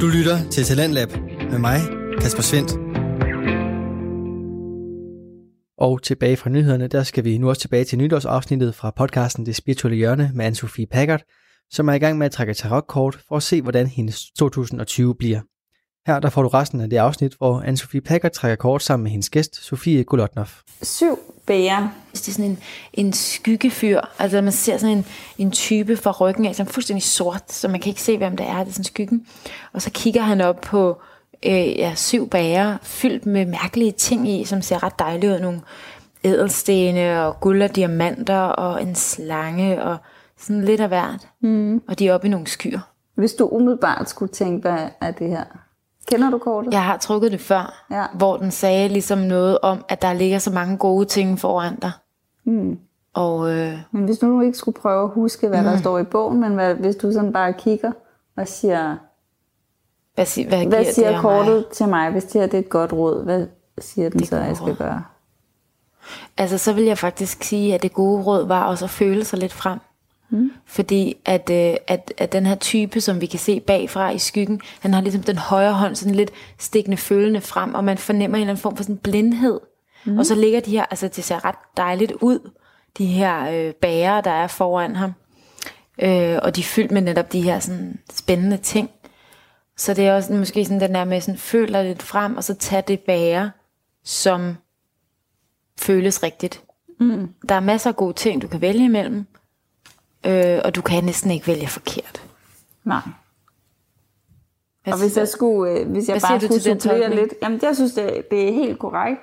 Du lytter til Talentlab med mig, Kasper Svendt. Og tilbage fra nyhederne, der skal vi nu også tilbage til nytårsafsnittet fra podcasten Det Spirituelle Hjørne med Anne-Sophie Packard, som er i gang med at trække tarotkort for at se, hvordan hendes 2020 bliver. Her der får du resten af det afsnit, hvor Anne-Sophie Packard trækker kort sammen med hendes gæst, Sofie Golotnov. Syv bærer. Det er sådan en, en skyggefyr. Altså man ser sådan en, en type fra ryggen af, som er fuldstændig sort, så man kan ikke se, hvem det er. Det er sådan skyggen. Og så kigger han op på øh, ja, syv bager, fyldt med mærkelige ting i, som ser ret dejlige ud. Nogle ædelstene og guld og diamanter og en slange og sådan lidt af hvert. Mm. Og de er oppe i nogle skyer. Hvis du umiddelbart skulle tænke, hvad er det her? Kender du kortet? Jeg har trukket det før, ja. hvor den sagde ligesom noget om, at der ligger så mange gode ting foran dig. Mm. Og, øh, men hvis du nu ikke skulle prøve at huske, hvad mm. der står i bogen, men hvad, hvis du sådan bare kigger og siger, hvad, sig, hvad, hvad siger det kortet mig? til mig, hvis det her det er et godt råd, hvad siger den det så, jeg skal råd. gøre? Altså, så vil jeg faktisk sige, at det gode råd var også at føle sig lidt frem. Mm. Fordi at, øh, at, at den her type, som vi kan se bagfra i skyggen, han har ligesom den højre hånd sådan lidt stikkende følende frem, og man fornemmer en eller anden form for sådan blindhed. Mm. Og så ligger de her, altså det ser ret dejligt ud, de her øh, bager, der er foran ham. Øh, og de er fyldt med netop de her sådan spændende ting. Så det er også måske sådan den der med, sådan føler lidt frem, og så tage det bager, som føles rigtigt. Mm. Der er masser af gode ting, du kan vælge imellem, øh, og du kan næsten ikke vælge forkert. Nej. Hvad og hvis jeg skulle, øh, hvis jeg bare skulle supplere lidt, jamen jeg synes, det, det er helt korrekt.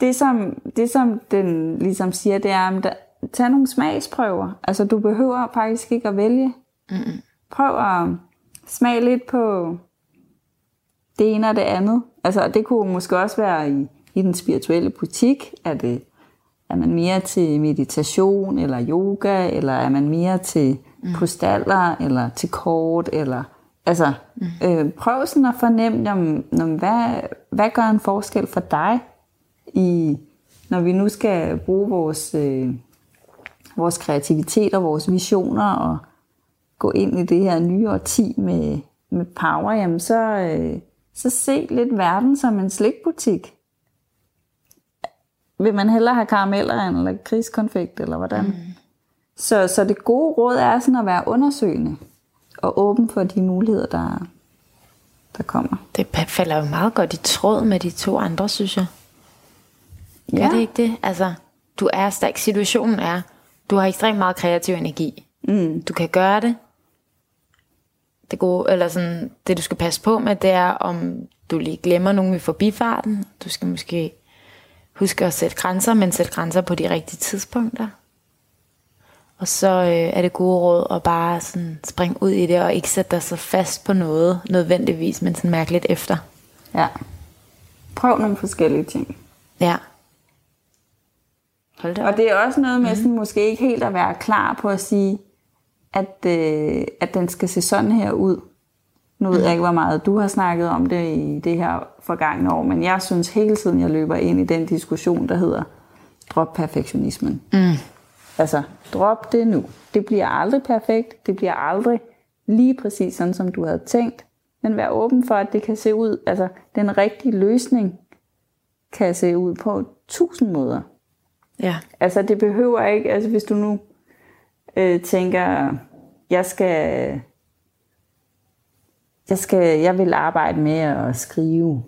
Det som, det som den ligesom siger, det er, at tag nogle smagsprøver. Altså du behøver faktisk ikke at vælge. Mm-mm. Prøv at smage lidt på det ene og det andet. Altså det kunne måske også være i, i den spirituelle butik, er det er man mere til meditation eller yoga, eller er man mere til mm. krystaller, eller til kort, eller altså mm. øh, prøv sådan at fornemme, om, om hvad, hvad gør en forskel for dig, i, når vi nu skal bruge vores, øh, vores kreativitet og vores visioner, og gå ind i det her nye årti med, med power, jamen så, øh, så se lidt verden som en slikbutik vil man hellere have karameller eller krigskonfekt, eller hvordan? Mm. Så, så det gode råd er sådan at være undersøgende og åben for de muligheder, der, der kommer. Det falder jo meget godt i tråd med de to andre, synes jeg. Ja. Er det ikke det? Altså, du er stærk. Situationen er, du har ekstremt meget kreativ energi. Mm. Du kan gøre det. Det, gode, eller sådan, det du skal passe på med, det er, om du lige glemmer nogen i forbifarten. Du skal måske Husk at sætte grænser, men sætte grænser på de rigtige tidspunkter. Og så øh, er det gode råd at bare sådan springe ud i det, og ikke sætte dig så fast på noget nødvendigvis, men sådan mærke lidt efter. Ja. Prøv nogle forskellige ting. Ja. Hold det og det er også noget med mm. sådan, måske ikke helt at være klar på at sige, at, øh, at den skal se sådan her ud. Nu ved jeg ikke, hvor meget du har snakket om det i det her forgangne år, men jeg synes hele tiden, jeg løber ind i den diskussion, der hedder drop perfektionismen. Mm. Altså, drop det nu. Det bliver aldrig perfekt. Det bliver aldrig lige præcis sådan, som du havde tænkt. Men vær åben for, at det kan se ud. Altså, den rigtige løsning kan se ud på tusind måder. Ja. Altså, det behøver ikke, altså hvis du nu øh, tænker, jeg skal jeg, skal, jeg vil arbejde med at skrive.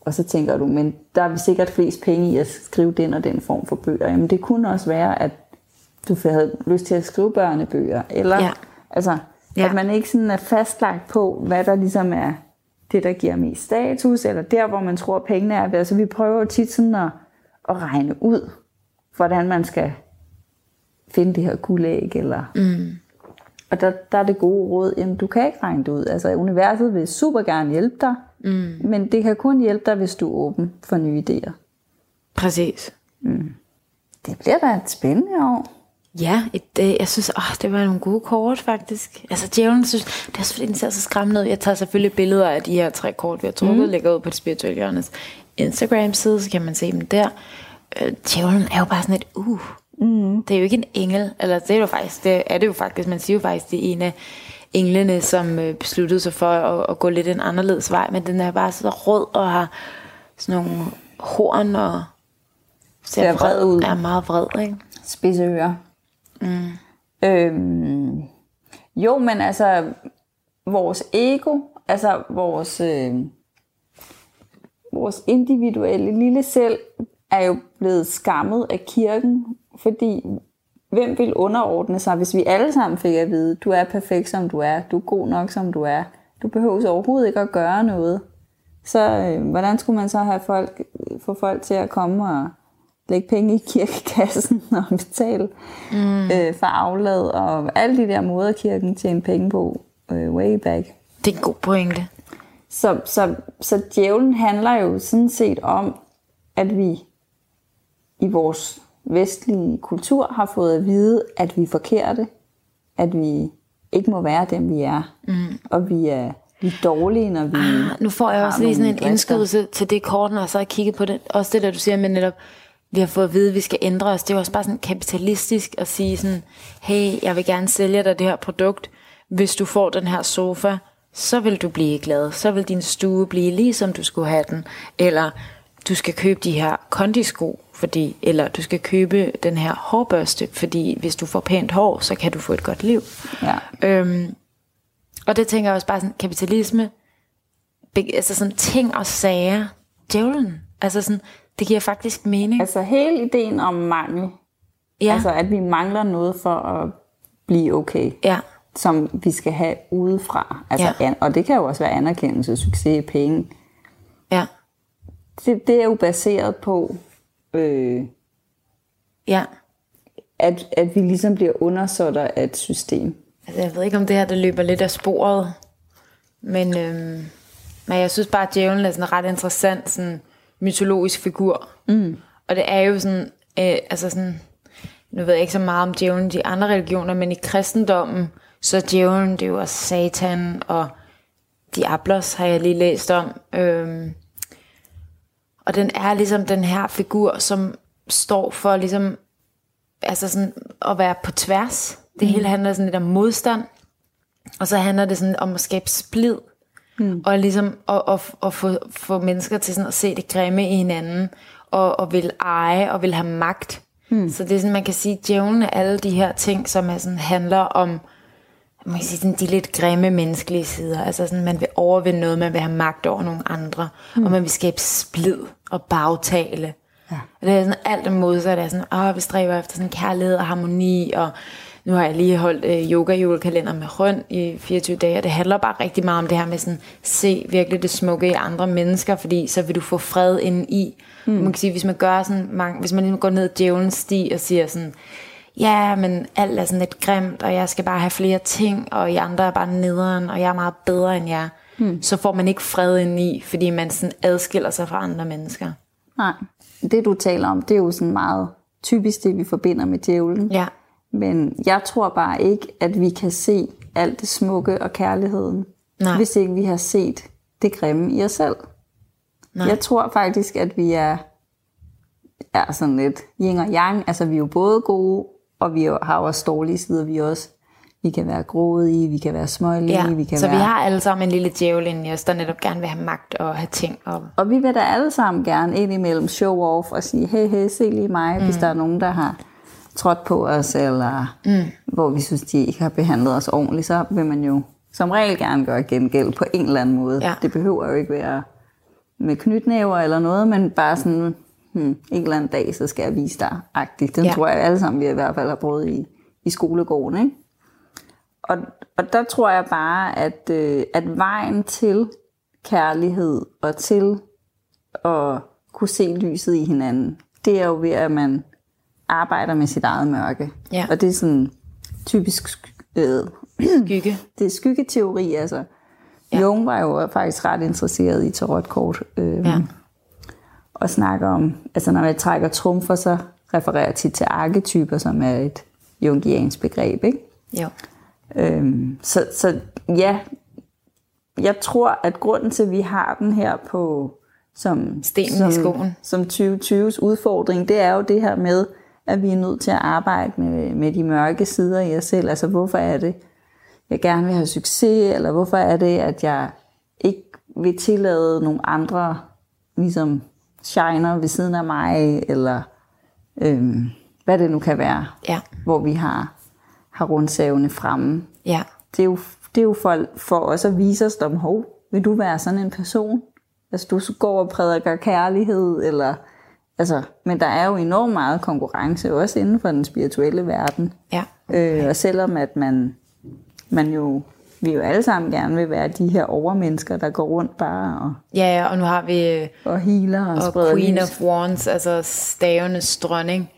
Og så tænker du, men der er sikkert flest penge i at skrive den og den form for bøger. Jamen det kunne også være, at du havde lyst til at skrive børnebøger. Eller ja. altså, ja. at man ikke sådan er fastlagt på, hvad der ligesom er det, der giver mest status, eller der, hvor man tror, pengene er. Altså vi prøver jo tit sådan at, at regne ud, hvordan man skal finde det her guldæg, eller mm. Og der, der er det gode råd, jamen du kan ikke regne det ud. Altså universet vil super gerne hjælpe dig, mm. men det kan kun hjælpe dig, hvis du er åben for nye idéer. Præcis. Mm. Det bliver da et spændende år. Ja, et, øh, jeg synes, åh, det var nogle gode kort faktisk. Altså djævlen synes, det er selvfølgelig, den ser så skræmmende ud. Jeg tager selvfølgelig billeder af de her tre kort, vi har trukket, mm. lægger ud på det spirituelle hjørnes Instagram side, så kan man se dem der. Øh, djævlen er jo bare sådan et, uh, Mm. Det er jo ikke en engel, eller det er jo faktisk, det er det jo faktisk, man siger jo faktisk, det er en af englene, som øh, besluttede sig for at, at gå lidt en anderledes vej, men den er bare så rød og har sådan nogle horn og ser, ser vred ud. Er meget vred, ikke? Spidse ører. Mm. Øhm, jo, men altså, vores ego, altså vores, øh, vores individuelle lille selv, er jo blevet skammet af kirken, fordi hvem vil underordne sig, hvis vi alle sammen fik at vide, du er perfekt som du er, du er god nok som du er, du behøver overhovedet ikke at gøre noget. Så øh, hvordan skulle man så have folk, få folk til at komme og lægge penge i kirkekassen og betale mm. øh, for aflad og alle de der måder, kirken tjener penge på øh, way back. Det er en god pointe. Så, så, så djævlen handler jo sådan set om, at vi i vores vestlige kultur har fået at vide, at vi er forkerte, at vi ikke må være dem, vi er, mm. og vi er, vi er dårlige, når vi ah, Nu får jeg også lige sådan en indskydelse til det kort, når jeg så har kigget på det. Også det, der du siger med netop, vi har fået at vide, at vi skal ændre os. Det er jo også bare sådan kapitalistisk at sige sådan, hey, jeg vil gerne sælge dig det her produkt. Hvis du får den her sofa, så vil du blive glad. Så vil din stue blive lige som du skulle have den. Eller du skal købe de her kondisko, fordi, eller du skal købe den her hårbørste, fordi hvis du får pænt hår, så kan du få et godt liv. Ja. Øhm, og det tænker jeg også bare sådan, kapitalisme, altså sådan ting og sager, djævlen, altså sådan, det giver faktisk mening. Altså hele ideen om mangel, ja. altså at vi mangler noget for at blive okay. Ja. Som vi skal have udefra. Altså, ja. Og det kan jo også være anerkendelse, succes, penge. Ja. Det, det er jo baseret på, øh, ja. at, at vi ligesom bliver undersåtter af et system. Altså, jeg ved ikke, om det her det løber lidt af sporet, men, øhm, men jeg synes bare, at djævlen er sådan en ret interessant sådan, mytologisk figur. Mm. Og det er jo sådan, øh, altså sådan, nu ved jeg ikke så meget om djævlen i de andre religioner, men i kristendommen, så er djævlen, det er jo også satan, og Diablos har jeg lige læst om. Øhm, og den er ligesom den her figur, som står for ligesom, altså sådan at være på tværs. Det hele mm. handler sådan lidt om modstand. Og så handler det sådan om at skabe splid. Mm. Og ligesom at, at, at få, få mennesker til sådan at se det grimme i hinanden. Og, og vil eje og vil have magt. Mm. Så det er sådan, man kan sige, djævlen er alle de her ting, som er sådan, handler om man kan sige, sådan, de lidt grimme menneskelige sider. Altså sådan, man vil overvinde noget, man vil have magt over nogle andre, mm. og man vil skabe splid og bagtale. Ja. Og det er sådan alt det modsatte. Det er sådan, åh, vi stræber efter sådan kærlighed og harmoni, og nu har jeg lige holdt øh, yoga-julekalender med Røn i 24 dage, og det handler bare rigtig meget om det her med sådan, se virkelig det smukke i andre mennesker, fordi så vil du få fred inden i. Mm. Man kan sige, hvis man gør sådan mange, hvis man ligesom går ned djævelens sti og siger sådan, ja, men alt er sådan lidt grimt, og jeg skal bare have flere ting, og I andre er bare nederen, og jeg er meget bedre end jer, hmm. så får man ikke fred ind i, fordi man sådan adskiller sig fra andre mennesker. Nej, det du taler om, det er jo sådan meget typisk det, vi forbinder med djævlen. Ja. Men jeg tror bare ikke, at vi kan se alt det smukke og kærligheden, Nej. hvis ikke vi har set det grimme i os selv. Nej. Jeg tror faktisk, at vi er, er sådan lidt yin og yang. Altså vi er jo både gode og vi har også dårlige sider, vi også vi kan være grådige, vi kan være smålige, ja, vi kan så være... vi har alle sammen en lille djævel i os, der netop gerne vil have magt og have ting. Og, og vi vil da alle sammen gerne ind imellem show off og sige, hey, hey, se lige mig, mm. hvis der er nogen, der har trådt på os, eller mm. hvor vi synes, de ikke har behandlet os ordentligt, så vil man jo som regel gerne gøre gengæld på en eller anden måde. Ja. Det behøver jo ikke være med knytnæver eller noget, men bare sådan, hmm, en eller anden dag, så skal jeg vise dig, agtigt. Den ja. tror jeg alle sammen, vi i hvert fald har prøvet i, i skolegården. Ikke? Og, og der tror jeg bare, at, øh, at vejen til kærlighed og til at kunne se lyset i hinanden, det er jo ved, at man arbejder med sit eget mørke. Ja. Og det er sådan typisk øh, skygge. det er skyggeteori, altså. Ja. Jung var jo faktisk ret interesseret i tarotkort. Øh, ja og snakker om, altså når man trækker trumfer, så refererer til til arketyper, som er et jungiansk begreb, ikke? Jo. Øhm, så, så ja, jeg tror, at grunden til, at vi har den her på som, Stenen som, i skoen. som 2020's udfordring, det er jo det her med, at vi er nødt til at arbejde med, med de mørke sider i os selv. Altså hvorfor er det, jeg gerne vil have succes, eller hvorfor er det, at jeg ikke vil tillade nogle andre, ligesom shiner ved siden af mig, eller øhm, hvad det nu kan være, ja. hvor vi har, har rundsavene fremme. Ja. Det er jo, det er jo for, for os at vise os, om, hov, vil du være sådan en person? Altså du går og prædiker kærlighed, eller altså, men der er jo enormt meget konkurrence, også inden for den spirituelle verden. Ja. Øh, og selvom at man, man jo vi jo alle sammen gerne vil være de her overmennesker, der går rundt bare og... Ja, ja og nu har vi... Øh, og healer og, og Queen lys. of Wands, altså stavenes dronning.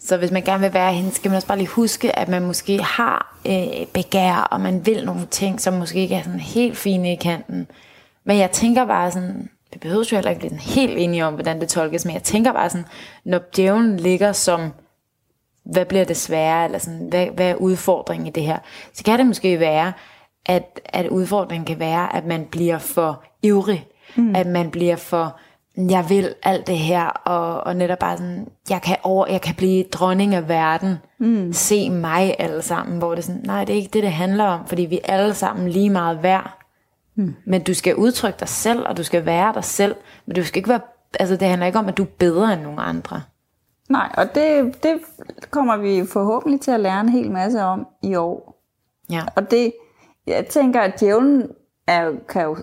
Så hvis man gerne vil være hende, skal man også bare lige huske, at man måske har øh, begær, og man vil nogle ting, som måske ikke er sådan helt fine i kanten. Men jeg tænker bare sådan, vi behøver jo heller ikke blive helt enige om, hvordan det tolkes, men jeg tænker bare sådan, når djævlen ligger som, hvad bliver det svære, eller sådan, hvad, hvad er udfordringen i det her, så kan det måske være, at, at udfordringen kan være, at man bliver for ivrig, mm. at man bliver for, jeg vil alt det her, og, og netop bare sådan, jeg kan, over, jeg kan blive dronning af verden, mm. se mig alle sammen, hvor det er sådan, nej, det er ikke det, det handler om, fordi vi er alle sammen lige meget værd, mm. men du skal udtrykke dig selv, og du skal være dig selv, men du skal ikke være, altså det handler ikke om, at du er bedre end nogen andre. Nej, og det, det kommer vi forhåbentlig til at lære en hel masse om i år. Ja. Og det, jeg tænker, at djævlen er, kan jo,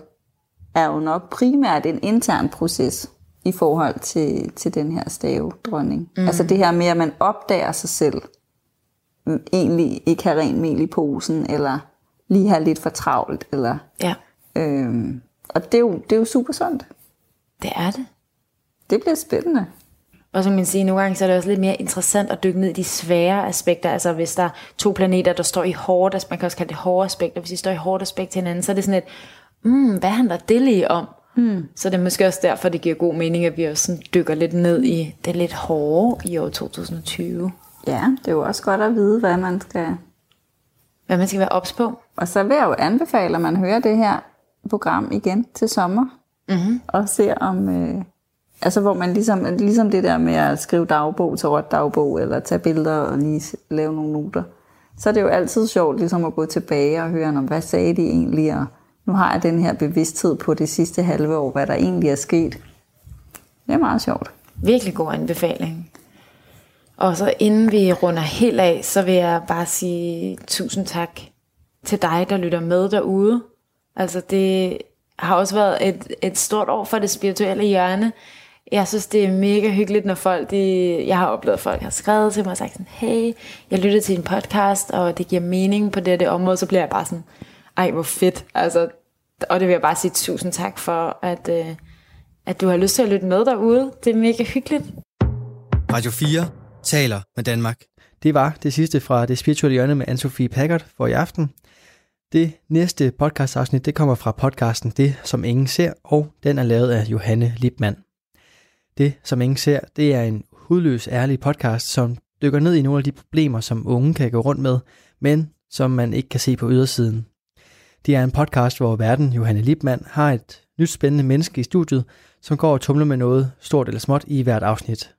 er jo nok primært en intern proces i forhold til, til den her stavedronning. Mm. Altså det her med, at man opdager sig selv, egentlig ikke har rent mel i posen, eller lige har lidt for travlt. Eller, ja. øhm, og det er, jo, det er jo super sundt. Det er det. Det bliver spændende. Og som man siger, nogle gange så er det også lidt mere interessant at dykke ned i de svære aspekter. Altså hvis der er to planeter, der står i hårdt, altså man kan også kalde det hårde aspekter. Hvis de står i hårdt aspekt til hinanden, så er det sådan et, mm, hvad handler det lige om? Hmm. Så det er måske også derfor, det giver god mening, at vi også sådan dykker lidt ned i det lidt hårde i år 2020. Ja, det er jo også godt at vide, hvad man skal... Hvad man skal være ops på. Og så vil jeg jo anbefale, at man hører det her program igen til sommer. Mm-hmm. Og ser om... Øh, altså hvor man ligesom, ligesom det der med at skrive dagbog til råt dagbog, eller tage billeder og lige lave nogle noter. Så er det jo altid sjovt ligesom at gå tilbage og høre, om hvad sagde de egentlig, og nu har jeg den her bevidsthed på det sidste halve år, hvad der egentlig er sket. Det er meget sjovt. Virkelig god anbefaling. Og så inden vi runder helt af, så vil jeg bare sige tusind tak til dig, der lytter med derude. Altså det har også været et, et stort år for det spirituelle hjørne. Jeg synes, det er mega hyggeligt, når folk, de, jeg har oplevet, at folk har skrevet til mig og sagt sådan, hey, jeg lytter til en podcast, og det giver mening på det, det område, så bliver jeg bare sådan, ej, hvor fedt. Altså, og det vil jeg bare sige tusind tak for, at, øh, at du har lyst til at lytte med derude. Det er mega hyggeligt. Radio 4 taler med Danmark. Det var det sidste fra det spirituelle hjørne med Anne-Sophie Packard for i aften. Det næste podcastafsnit, det kommer fra podcasten Det, som ingen ser, og den er lavet af Johanne Lipmann. Det, som ingen ser, det er en hudløs ærlig podcast, som dykker ned i nogle af de problemer, som unge kan gå rundt med, men som man ikke kan se på ydersiden. Det er en podcast, hvor verden, Johanne Lipmann, har et nyt spændende menneske i studiet, som går og tumler med noget stort eller småt i hvert afsnit.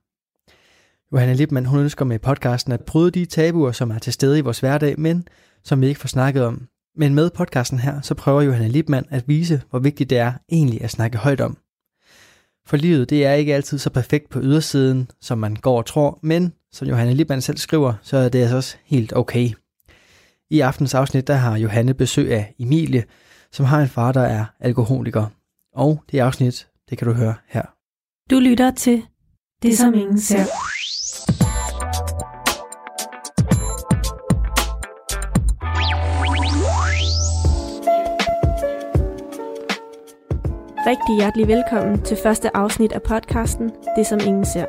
Johanne Lipmann, hun ønsker med podcasten at bryde de tabuer, som er til stede i vores hverdag, men som vi ikke får snakket om. Men med podcasten her, så prøver Johanne Lipmann at vise, hvor vigtigt det er egentlig at snakke højt om. For livet, det er ikke altid så perfekt på ydersiden, som man går og tror, men som Johanne Lipmann selv skriver, så er det altså også helt okay. I aftens afsnit, der har Johanne besøg af Emilie, som har en far, der er alkoholiker. Og det afsnit, det kan du høre her. Du lytter til Det, som ingen ser. Rigtig hjertelig velkommen til første afsnit af podcasten Det, som ingen ser.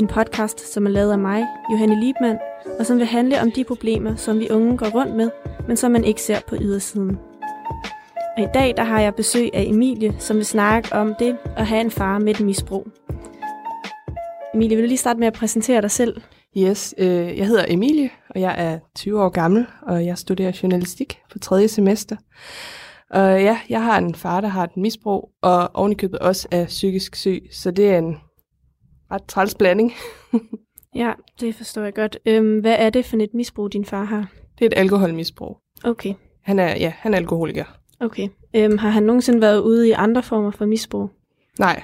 En podcast, som er lavet af mig, Johanne Liebmann, og som vil handle om de problemer, som vi unge går rundt med, men som man ikke ser på ydersiden. Og i dag der har jeg besøg af Emilie, som vil snakke om det at have en far med et misbrug. Emilie, vil du lige starte med at præsentere dig selv? Yes, øh, jeg hedder Emilie, og jeg er 20 år gammel, og jeg studerer journalistik på tredje semester. Og ja, jeg har en far, der har et misbrug, og ovenikøbet også er psykisk syg, så det er en ret træls blanding. ja, det forstår jeg godt. Øhm, hvad er det for et misbrug, din far har? Det er et alkoholmisbrug. Okay. Han er, ja, han er alkoholiker. Okay. Øhm, har han nogensinde været ude i andre former for misbrug? Nej,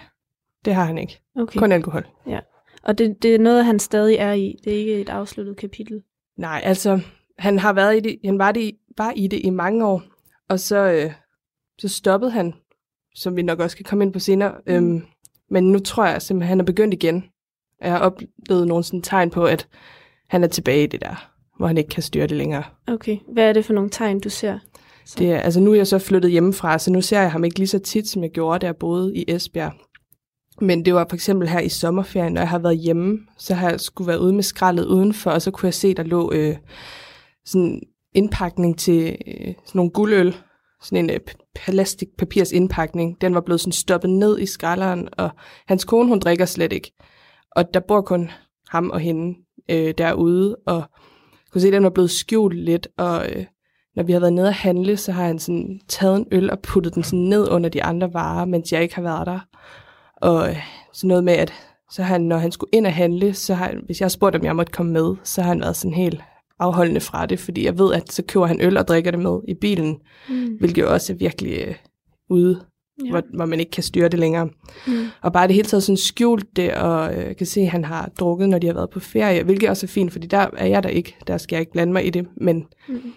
det har han ikke. Okay. Kun alkohol. Ja. Og det, det er noget, han stadig er i. Det er ikke et afsluttet kapitel. Nej, altså, han har været i det, han var, det, var i det i mange år, og så, øh, så stoppede han, som vi nok også kan komme ind på senere. Mm. Øhm, men nu tror jeg simpelthen, at han er begyndt igen. Jeg har oplevet nogle sådan tegn på, at han er tilbage i det der, hvor han ikke kan styre det længere. Okay. Hvad er det for nogle tegn, du ser? Så. Det er, altså nu er jeg så flyttet hjemmefra, så nu ser jeg ham ikke lige så tit, som jeg gjorde, da jeg boede i Esbjerg. Men det var for eksempel her i sommerferien, når jeg har været hjemme, så har jeg skulle være ude med skraldet udenfor, og så kunne jeg se, der lå øh, sådan indpakning til øh, sådan nogle guldøl, sådan en øh, plastikpapirs indpakning. Den var blevet sådan stoppet ned i skralderen, og hans kone, hun drikker slet ikke. Og der bor kun ham og hende øh, derude, og kunne se, at den var blevet skjult lidt, og øh, når vi har været nede at handle, så har han sådan taget en øl og puttet den sådan ned under de andre varer, mens jeg ikke har været der. Og øh, sådan noget med, at så han, når han skulle ind og handle, så har, hvis jeg spurgte, om jeg måtte komme med, så har han været sådan helt afholdende fra det, fordi jeg ved, at så køber han øl og drikker det med i bilen, mm. hvilket jo også er virkelig øh, ude, ja. hvor, hvor man ikke kan styre det længere. Mm. Og bare det hele taget sådan skjult det, og øh, kan se, at han har drukket, når de har været på ferie, hvilket også er fint, fordi der er jeg der ikke, der skal jeg ikke blande mig i det, men mm.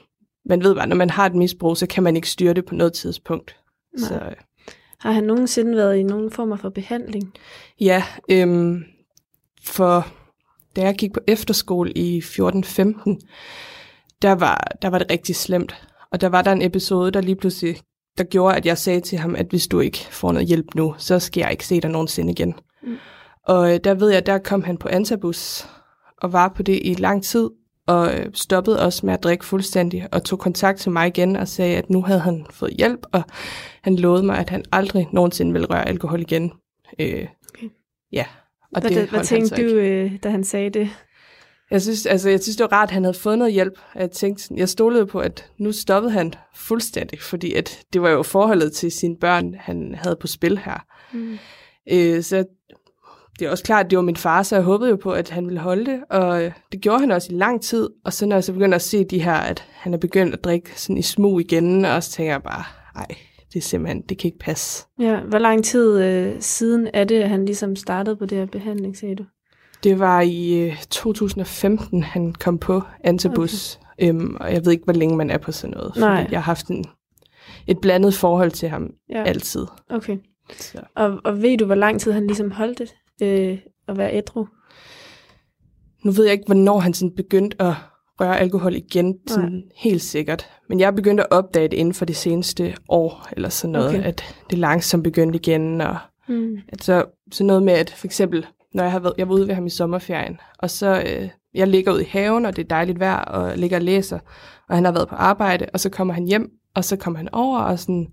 man ved bare, når man har et misbrug, så kan man ikke styre det på noget tidspunkt. Nej. Så, øh. Har han nogensinde været i nogen form for behandling? Ja, øhm, for da jeg gik på efterskole i 14-15, der var, der var det rigtig slemt. Og der var der en episode, der lige pludselig der gjorde, at jeg sagde til ham, at hvis du ikke får noget hjælp nu, så skal jeg ikke se dig nogensinde igen. Mm. Og øh, der ved jeg, der kom han på antabus og var på det i lang tid, og øh, stoppede også med at drikke fuldstændig, og tog kontakt til mig igen og sagde, at nu havde han fået hjælp, og han lovede mig, at han aldrig nogensinde ville røre alkohol igen. Øh, okay. Ja, og hvad, det hvad tænkte du, øh, da han sagde det? Jeg synes, altså, jeg synes, det var rart, at han havde fået noget hjælp. Jeg tænkte, jeg stolede på, at nu stoppede han fuldstændig, fordi at det var jo forholdet til sine børn, han havde på spil her. Mm. Øh, så det er også klart, at det var min far, så jeg håbede jo på, at han ville holde det, og øh, det gjorde han også i lang tid. Og så når jeg så begyndte at se de her, at han er begyndt at drikke sådan i smug igen, og så tænker jeg bare, ej, det er simpelthen, det kan ikke passe. Ja, hvor lang tid øh, siden er det, at han ligesom startede på det her behandling, sagde du? Det var i øh, 2015, han kom på Antabus, okay. øhm, og jeg ved ikke, hvor længe man er på sådan noget, Nej. jeg har haft en, et blandet forhold til ham ja. altid. Okay. Så. Og, og ved du, hvor lang tid han ligesom holdt det, øh, at være ædru? Nu ved jeg ikke, hvornår han sådan begyndte at røre alkohol igen, sådan Nej. helt sikkert. Men jeg begyndte at opdage det inden for det seneste år, eller sådan noget, okay. at det langsomt begyndte igen. Og mm. at så, så noget med, at for eksempel, når jeg, har været, jeg var ude ved ham i sommerferien, og så øh, jeg ligger ud i haven, og det er dejligt vejr, og ligger og læser, og han har været på arbejde, og så kommer han hjem, og så kommer han over og sådan,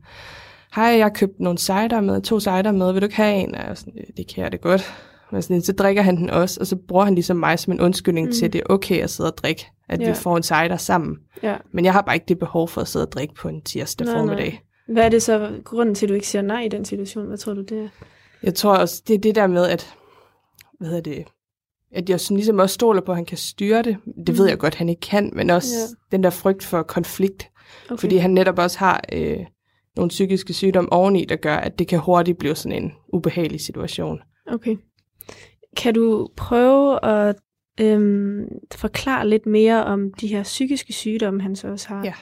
hej, jeg har købt nogle cider med, to cider med, vil du ikke have en? Og sådan, det kan jeg det godt. Men sådan, så drikker han den også, og så bruger han ligesom mig som en undskyldning mm. til, at det er okay at sidde og drikke, at ja. vi får en cider sammen. Ja. Men jeg har bare ikke det behov for at sidde og drikke på en tirsdag nej, formiddag. Nej. Hvad er det så grunden til, at du ikke siger nej i den situation? Hvad tror du, det er? Jeg tror også, det er det der med, at, hvad hedder det, at jeg sådan ligesom også stoler på, at han kan styre det. Det mm. ved jeg godt, han ikke kan, men også ja. den der frygt for konflikt. Okay. Fordi han netop også har øh, nogle psykiske sygdomme oveni, der gør, at det kan hurtigt blive sådan en ubehagelig situation. Okay. Kan du prøve at øhm, forklare lidt mere om de her psykiske sygdomme, han så også har? Ja.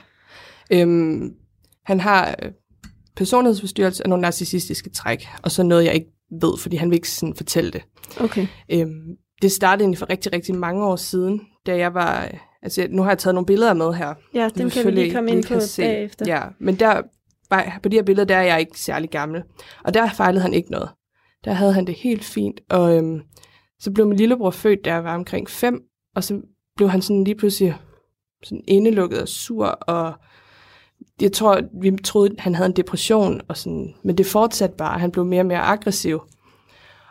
Øhm, han har øh, personlighedsforstyrrelse og nogle narcissistiske træk, og så noget, jeg ikke ved, fordi han vil ikke sådan fortælle det. Okay. Øhm, det startede egentlig for rigtig, rigtig mange år siden, da jeg var... Altså, nu har jeg taget nogle billeder med her. Ja, dem kan vi lige komme ind på bagefter. Ja, men der, på de her billeder, der er jeg ikke særlig gammel. Og der fejlede han ikke noget. Der havde han det helt fint, og øhm, så blev min lillebror født, da jeg var omkring fem, og så blev han sådan lige pludselig sådan indelukket og sur, og jeg tror, vi troede, han havde en depression, og sådan, men det fortsatte bare, han blev mere og mere aggressiv.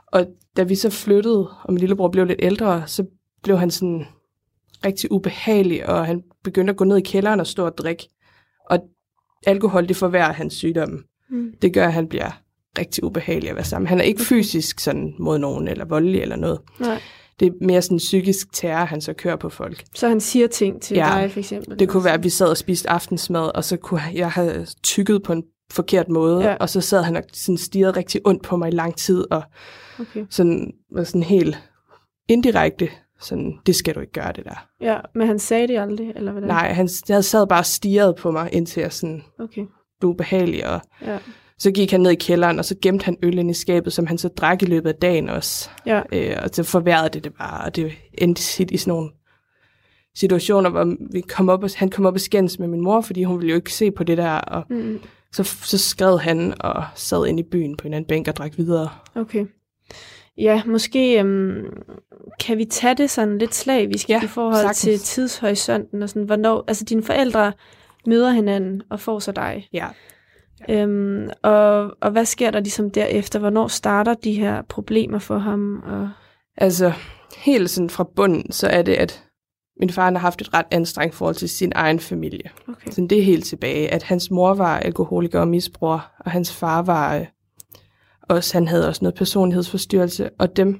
Og da vi så flyttede, og min lillebror blev lidt ældre, så blev han sådan rigtig ubehagelig, og han begyndte at gå ned i kælderen og stå og drikke. Og alkohol, det forværrer hans sygdomme. Mm. Det gør, at han bliver rigtig ubehagelig at være sammen. Han er ikke fysisk sådan mod nogen, eller voldelig eller noget. Nej. det er mere sådan psykisk terror, han så kører på folk. Så han siger ting til ja, dig, for eksempel? det kunne være, at vi sad og spiste aftensmad, og så kunne jeg have tykket på en forkert måde, ja. og så sad han og sådan stirrede rigtig ondt på mig i lang tid, og okay. sådan, var sådan helt indirekte, sådan, det skal du ikke gøre, det der. Ja, men han sagde det aldrig, eller hvordan? Nej, han havde sad bare og stirret på mig, indtil jeg sådan, okay. du er behagelig, og ja. Så gik han ned i kælderen, og så gemte han øl ind i skabet, som han så drak i løbet af dagen også. Ja. Øh, og så forværrede det det bare, og det endte i sådan nogle situationer, hvor vi kom op og, han kom op og skændes med min mor, fordi hun ville jo ikke se på det der, og mm. så, så skred han og sad ind i byen på en anden bænk og drak videre. Okay. Ja, måske øhm, kan vi tage det sådan lidt slavisk ja, i forhold sagtens. til tidshorisonten og sådan, hvornår, altså dine forældre møder hinanden og får så dig. Ja. Øhm, og, og hvad sker der ligesom derefter? Hvornår starter de her problemer for ham? Og... Altså, helt sådan fra bunden, så er det, at min far har haft et ret anstrengt forhold til sin egen familie. Okay. Så det er helt tilbage, at hans mor var alkoholiker og misbruger, og hans far var øh, også, han havde også noget personlighedsforstyrrelse, og dem,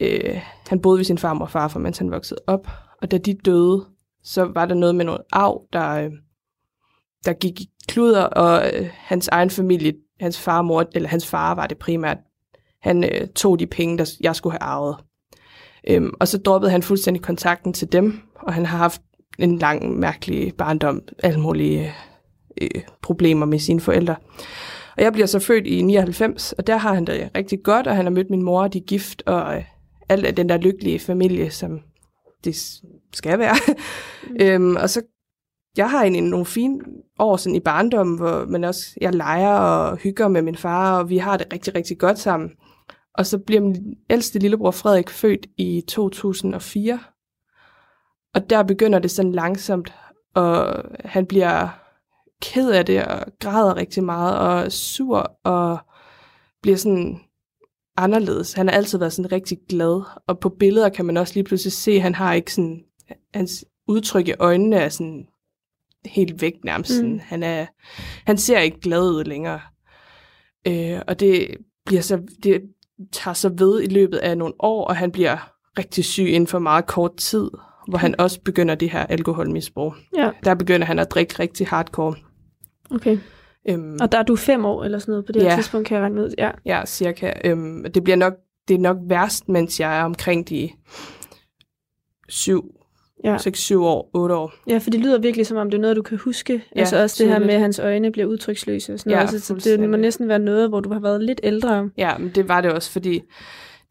øh, han boede ved sin far og far, for mens han voksede op, og da de døde, så var der noget med noget arv, der, øh, der gik i kluder, og øh, hans egen familie, hans far og mor, eller hans far var det primært, han øh, tog de penge, der jeg skulle have arvet. Øhm, og så droppede han fuldstændig kontakten til dem, og han har haft en lang, mærkelig barndom, alle mulige øh, problemer med sine forældre. Og jeg bliver så født i 99, og der har han det rigtig godt, og han har mødt min mor, de er gift, og øh, alt den der lykkelige familie, som det skal være. Mm. øhm, og så, jeg har egentlig nogle fine år sådan i barndommen, hvor man også, jeg leger og hygger med min far, og vi har det rigtig, rigtig godt sammen. Og så bliver min ældste lillebror Frederik født i 2004. Og der begynder det sådan langsomt, og han bliver ked af det, og græder rigtig meget, og sur, og bliver sådan anderledes. Han har altid været sådan rigtig glad, og på billeder kan man også lige pludselig se, at han har ikke sådan, hans udtryk i øjnene er sådan helt væk nærmest. Mm. Han, er, han ser ikke glad ud længere. Øh, og det bliver så, det tager så ved i løbet af nogle år, og han bliver rigtig syg inden for meget kort tid, hvor han også begynder det her alkoholmisbrug. Ja. Der begynder han at drikke rigtig hardcore. Okay. Øhm, og der er du fem år eller sådan noget på det ja, her tidspunkt, kan jeg regne med? Ja, ja cirka. Øhm, det bliver nok, det er nok værst, mens jeg er omkring de syv, ja. 6-7 år, 8 år. Ja, for det lyder virkelig som om, det er noget, du kan huske. Ja, altså også det her med, at hans øjne bliver udtryksløse og sådan ja, noget. Altså, så det må næsten være noget, hvor du har været lidt ældre. Ja, men det var det også, fordi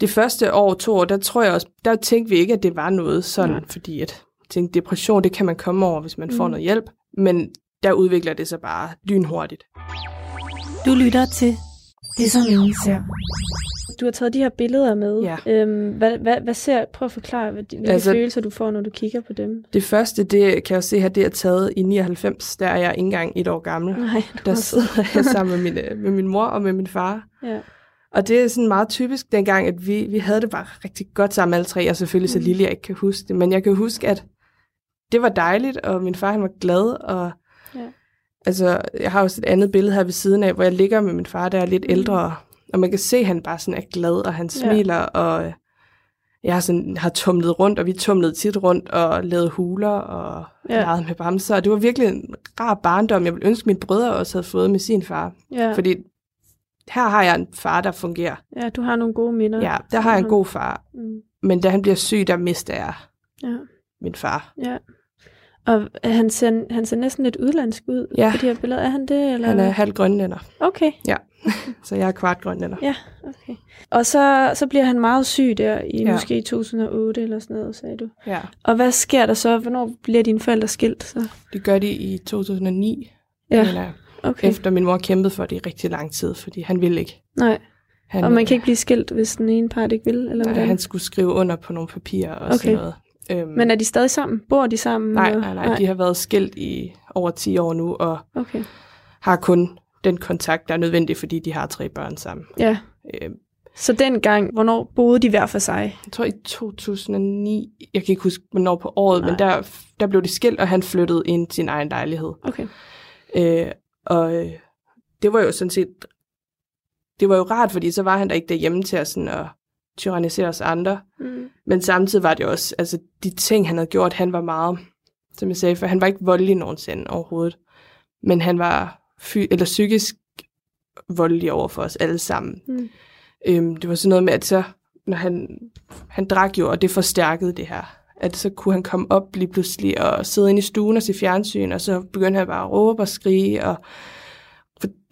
det første år, to år, der tror jeg også, der tænkte vi ikke, at det var noget sådan, ja. fordi at tænkte, depression, det kan man komme over, hvis man mm. får noget hjælp. Men der udvikler det sig bare lynhurtigt. Du lytter til Det, som ingen ser. Du har taget de her billeder med. Ja. Øhm, hvad, hvad, hvad ser, prøv at forklare, hvilke altså, følelser du får, når du kigger på dem. Det første, det kan jeg se her, det er taget i 99. Der er jeg ikke engang et år gammel. Nej, der sidder jeg sammen med min, øh, med min mor og med min far. Ja. Og det er sådan meget typisk dengang, at vi, vi havde det bare rigtig godt sammen alle tre, og selvfølgelig så mm. lille, jeg ikke kan huske det. Men jeg kan huske, at det var dejligt, og min far han var glad, og Ja. Altså, jeg har også et andet billede her ved siden af, hvor jeg ligger med min far, der er lidt mm. ældre, og man kan se, at han bare sådan er glad, og han smiler, ja. og jeg har, sådan, har tumlet rundt, og vi tumlede tit rundt og lavede huler og ja. legede med bamser. Og det var virkelig en rar barndom, jeg ville ønske, at mine brødre også havde fået med sin far. Ja. Fordi her har jeg en far, der fungerer. Ja, du har nogle gode minder. Ja, der har jeg en god far. Mm. Men da han bliver syg, der mister jeg ja. min far. Ja. Og han ser, han ser næsten lidt udlandsk ud ja. på de her billeder. Er han det? Eller? Han er halv grønlænder. Okay. Ja, så jeg er kvart grønlænder. Ja, okay. Og så, så bliver han meget syg der i ja. måske 2008 eller sådan noget, sagde du. Ja. Og hvad sker der så? Hvornår bliver dine forældre skilt? Så? Det gør de i 2009. Ja, mener okay. Efter min mor kæmpede for det i rigtig lang tid, fordi han ville ikke. Nej. Han, og man kan ikke blive skilt, hvis den ene part ikke vil? Eller nej, hvordan? han skulle skrive under på nogle papirer og okay. sådan noget. Øhm, Men er de stadig sammen? Bor de sammen? Nej, nej, nej, nej. De har været skilt i over 10 år nu, og okay. har kun den kontakt, der er nødvendig, fordi de har tre børn sammen. Ja. Øhm, så dengang, hvornår boede de hver for sig? Jeg tror i 2009, jeg kan ikke huske, hvornår på året, nej. men der, der blev de skilt, og han flyttede ind til sin egen lejlighed. Okay. Øh, og øh, det var jo sådan set, det var jo rart, fordi så var han der ikke derhjemme til at, sådan at tyrannisere os andre. Mm. Men samtidig var det også, altså de ting, han havde gjort, han var meget, som jeg sagde, for han var ikke voldelig nogensinde overhovedet. Men han var fy- eller psykisk voldelig over for os alle sammen. Mm. Øhm, det var sådan noget med, at så, når han, han drak jo, og det forstærkede det her, at så kunne han komme op lige pludselig og sidde inde i stuen og se fjernsyn, og så begyndte han bare at råbe og skrige, og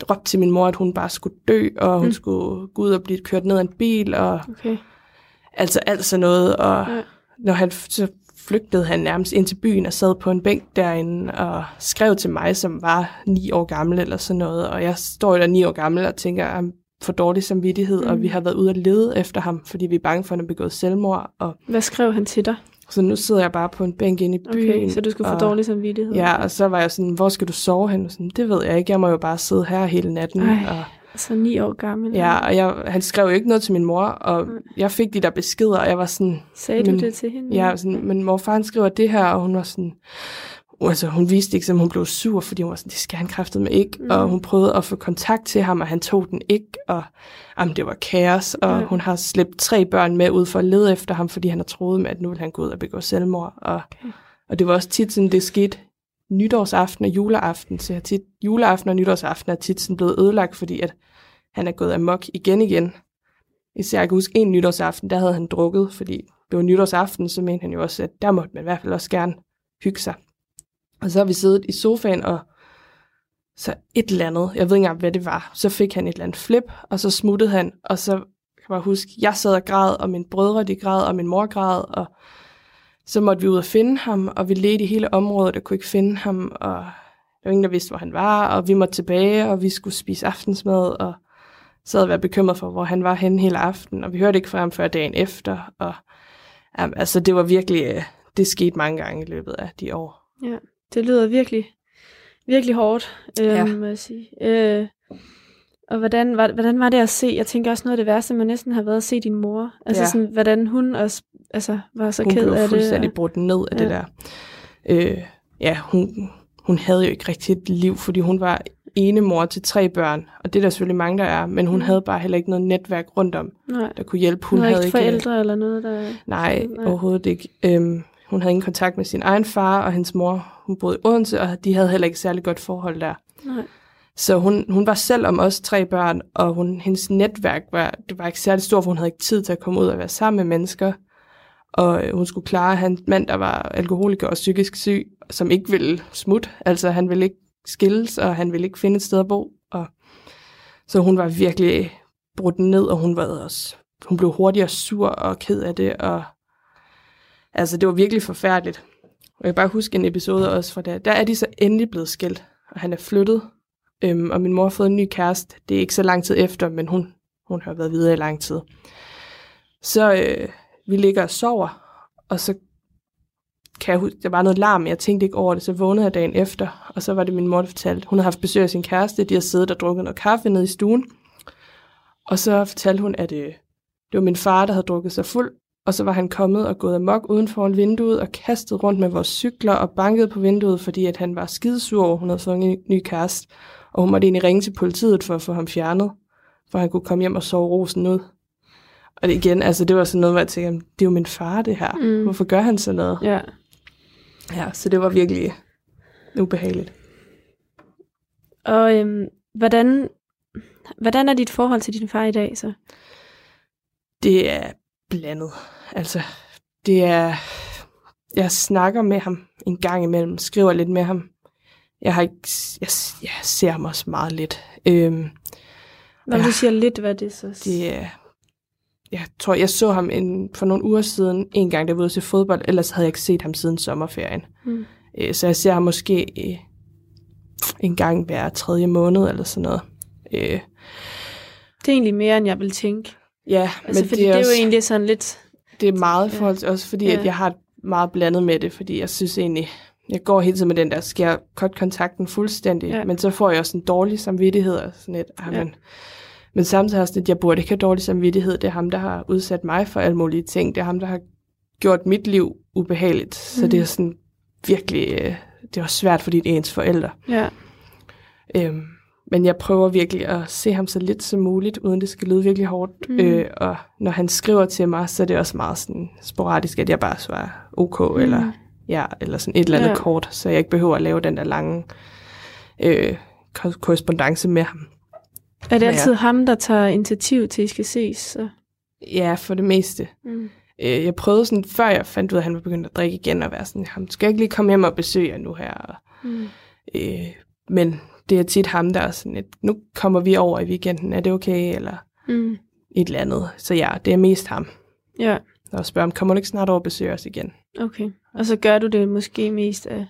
råbte til min mor, at hun bare skulle dø, og hun mm. skulle gå ud og blive kørt ned af en bil, og okay. altså alt sådan noget, og ja. når han så flygtede han nærmest ind til byen og sad på en bænk derinde og skrev til mig, som var ni år gammel eller sådan noget. Og jeg står der ni år gammel og tænker, at for dårlig samvittighed, mm. og vi har været ude at lede efter ham, fordi vi er bange for, at han har begået selvmord. Og Hvad skrev han til dig? Så nu sidder jeg bare på en bænk inde i byen. Okay, så du skulle få dårlig samvittighed? Ja, og så var jeg sådan, hvor skal du sove hen? Og sådan, det ved jeg ikke, jeg må jo bare sidde her hele natten. Ej, og, så ni år gammel. Ja, og jeg, han skrev jo ikke noget til min mor, og mm. jeg fik de der beskeder, og jeg var sådan... Sagde men, du det til hende? Ja, sådan, men morfar han skriver det her, og hun var sådan... Altså, hun viste ikke, at hun blev sur, fordi hun var sådan, det skal han kræftet med ikke. Mm. Og hun prøvede at få kontakt til ham, og han tog den ikke. Og jamen, det var kaos, og mm. hun har slæbt tre børn med ud for at lede efter ham, fordi han har troet med, at nu vil han gå ud og begå selvmord. Og, okay. og det var også tit sådan, det skete nytårsaften og juleaften. Så tit, juleaften og nytårsaften er tit sådan blevet ødelagt, fordi at han er gået amok igen igen. Især jeg kan huske en nytårsaften, der havde han drukket, fordi det var nytårsaften, så mente han jo også, at der måtte man i hvert fald også gerne hygge sig. Og så har vi siddet i sofaen, og så et eller andet, jeg ved ikke engang, hvad det var, så fik han et eller andet flip, og så smuttede han, og så kan jeg bare huske, jeg sad og græd, og mine brødre de græd, og min mor græd, og så måtte vi ud og finde ham, og vi ledte i hele området og kunne ikke finde ham, og der var ingen, der vidste, hvor han var, og vi måtte tilbage, og vi skulle spise aftensmad, og sad og var bekymret for, hvor han var henne hele aften, og vi hørte ikke fra ham før dagen efter, og um, altså det var virkelig, øh, det skete mange gange i løbet af de år. Ja, det lyder virkelig, virkelig hårdt, øh, ja. må jeg sige. Øh, og hvordan var, hvordan var det at se? Jeg tænker også noget af det værste, man næsten har været at se din mor. Altså ja. sådan, hvordan hun også altså, var så hun ked af det. Hun blev fuldstændig brudt ned af ja. det der. Øh, ja, hun, hun havde jo ikke rigtig et liv, fordi hun var ene mor til tre børn, og det er der selvfølgelig mange, der er, men hun mm. havde bare heller ikke noget netværk rundt om, Nej. der kunne hjælpe. Hun havde ikke forældre eller noget, der... Nej, Nej. overhovedet ikke. Øhm, hun havde ingen kontakt med sin egen far, og hendes mor, hun boede i Odense, og de havde heller ikke særlig godt forhold der. Nej. Så hun, hun var selv om os tre børn, og hun, hendes netværk var, det var ikke særlig stort, for hun havde ikke tid til at komme ud og være sammen med mennesker. Og øh, hun skulle klare hans mand, der var alkoholiker og psykisk syg, som ikke ville smutte. Altså han ville ikke skilles, og han ville ikke finde et sted at bo. Og så hun var virkelig brudt ned, og hun var også, hun blev hurtigere sur og ked af det, og altså det var virkelig forfærdeligt. Og jeg kan bare huske en episode også fra der. Der er de så endelig blevet skilt, og han er flyttet, øhm, og min mor har fået en ny kæreste. Det er ikke så lang tid efter, men hun, hun har været videre i lang tid. Så øh, vi ligger og sover, og så kan jeg huske, der var noget larm, jeg tænkte ikke over det, så vågnede jeg dagen efter, og så var det min mor, der fortalte, hun havde haft besøg af sin kæreste, de har siddet og drukket noget kaffe nede i stuen, og så fortalte hun, at øh, det var min far, der havde drukket sig fuld, og så var han kommet og gået amok uden for vinduet og kastet rundt med vores cykler og banket på vinduet, fordi at han var skidesur over, hun havde fået en ny kæreste, og hun måtte egentlig ringe til politiet for at få ham fjernet, for han kunne komme hjem og sove rosen ud. Og det igen, altså det var sådan noget, hvor jeg tænkte, det er jo min far det her. Mm. Hvorfor gør han sådan noget? Ja. Ja, så det var virkelig ubehageligt. Og øhm, hvordan, hvordan er dit forhold til din far i dag så? Det er blandet. Altså, det er... Jeg snakker med ham en gang imellem, skriver lidt med ham. Jeg har ikke... Jeg, jeg ser ham også meget lidt. Øhm, Når du siger lidt, hvad det så? Det er jeg tror, jeg så ham en, for nogle uger siden, en gang, der var ude til fodbold, ellers havde jeg ikke set ham siden sommerferien. Mm. Øh, så jeg ser ham måske øh, en gang hver tredje måned, eller sådan noget. Øh. Det er egentlig mere, end jeg vil tænke. Ja, altså, men fordi det er, det er også, jo egentlig sådan lidt... Det er meget ja. forhold til, også fordi, ja. at jeg har meget blandet med det, fordi jeg synes egentlig, jeg går hele tiden med den der, skal jeg cut kontakten fuldstændig, ja. men så får jeg også en dårlig samvittighed, og sådan et, ah, ja. men, men samtidig har at jeg burde ikke have dårlig samvittighed. Det er ham, der har udsat mig for alle mulige ting. Det er ham, der har gjort mit liv ubehageligt. Mm. Så det er mm. sådan virkelig, øh, det er også svært for dit ens forældre. Ja. Øhm, men jeg prøver virkelig at se ham så lidt som muligt, uden det skal lyde virkelig hårdt. Mm. Øh, og når han skriver til mig, så er det også meget sådan sporadisk, at jeg bare svarer OK, mm. eller ja, eller sådan et eller andet ja. kort, så jeg ikke behøver at lave den der lange øh, korrespondence med ham. Er det altid ja. ham, der tager initiativ til, at I skal ses? Så? Ja, for det meste. Mm. Øh, jeg prøvede sådan, før jeg fandt ud af, at han var begyndt at drikke igen, og være sådan, ham skal jeg ikke lige komme hjem og besøge jer nu her? Mm. Øh, men det er tit ham, der er sådan et, nu kommer vi over i weekenden, er det okay? Eller mm. et eller andet. Så ja, det er mest ham. Ja. Og spørger ham, kommer du ikke snart over og besøge os igen? Okay. Og så gør du det måske mest af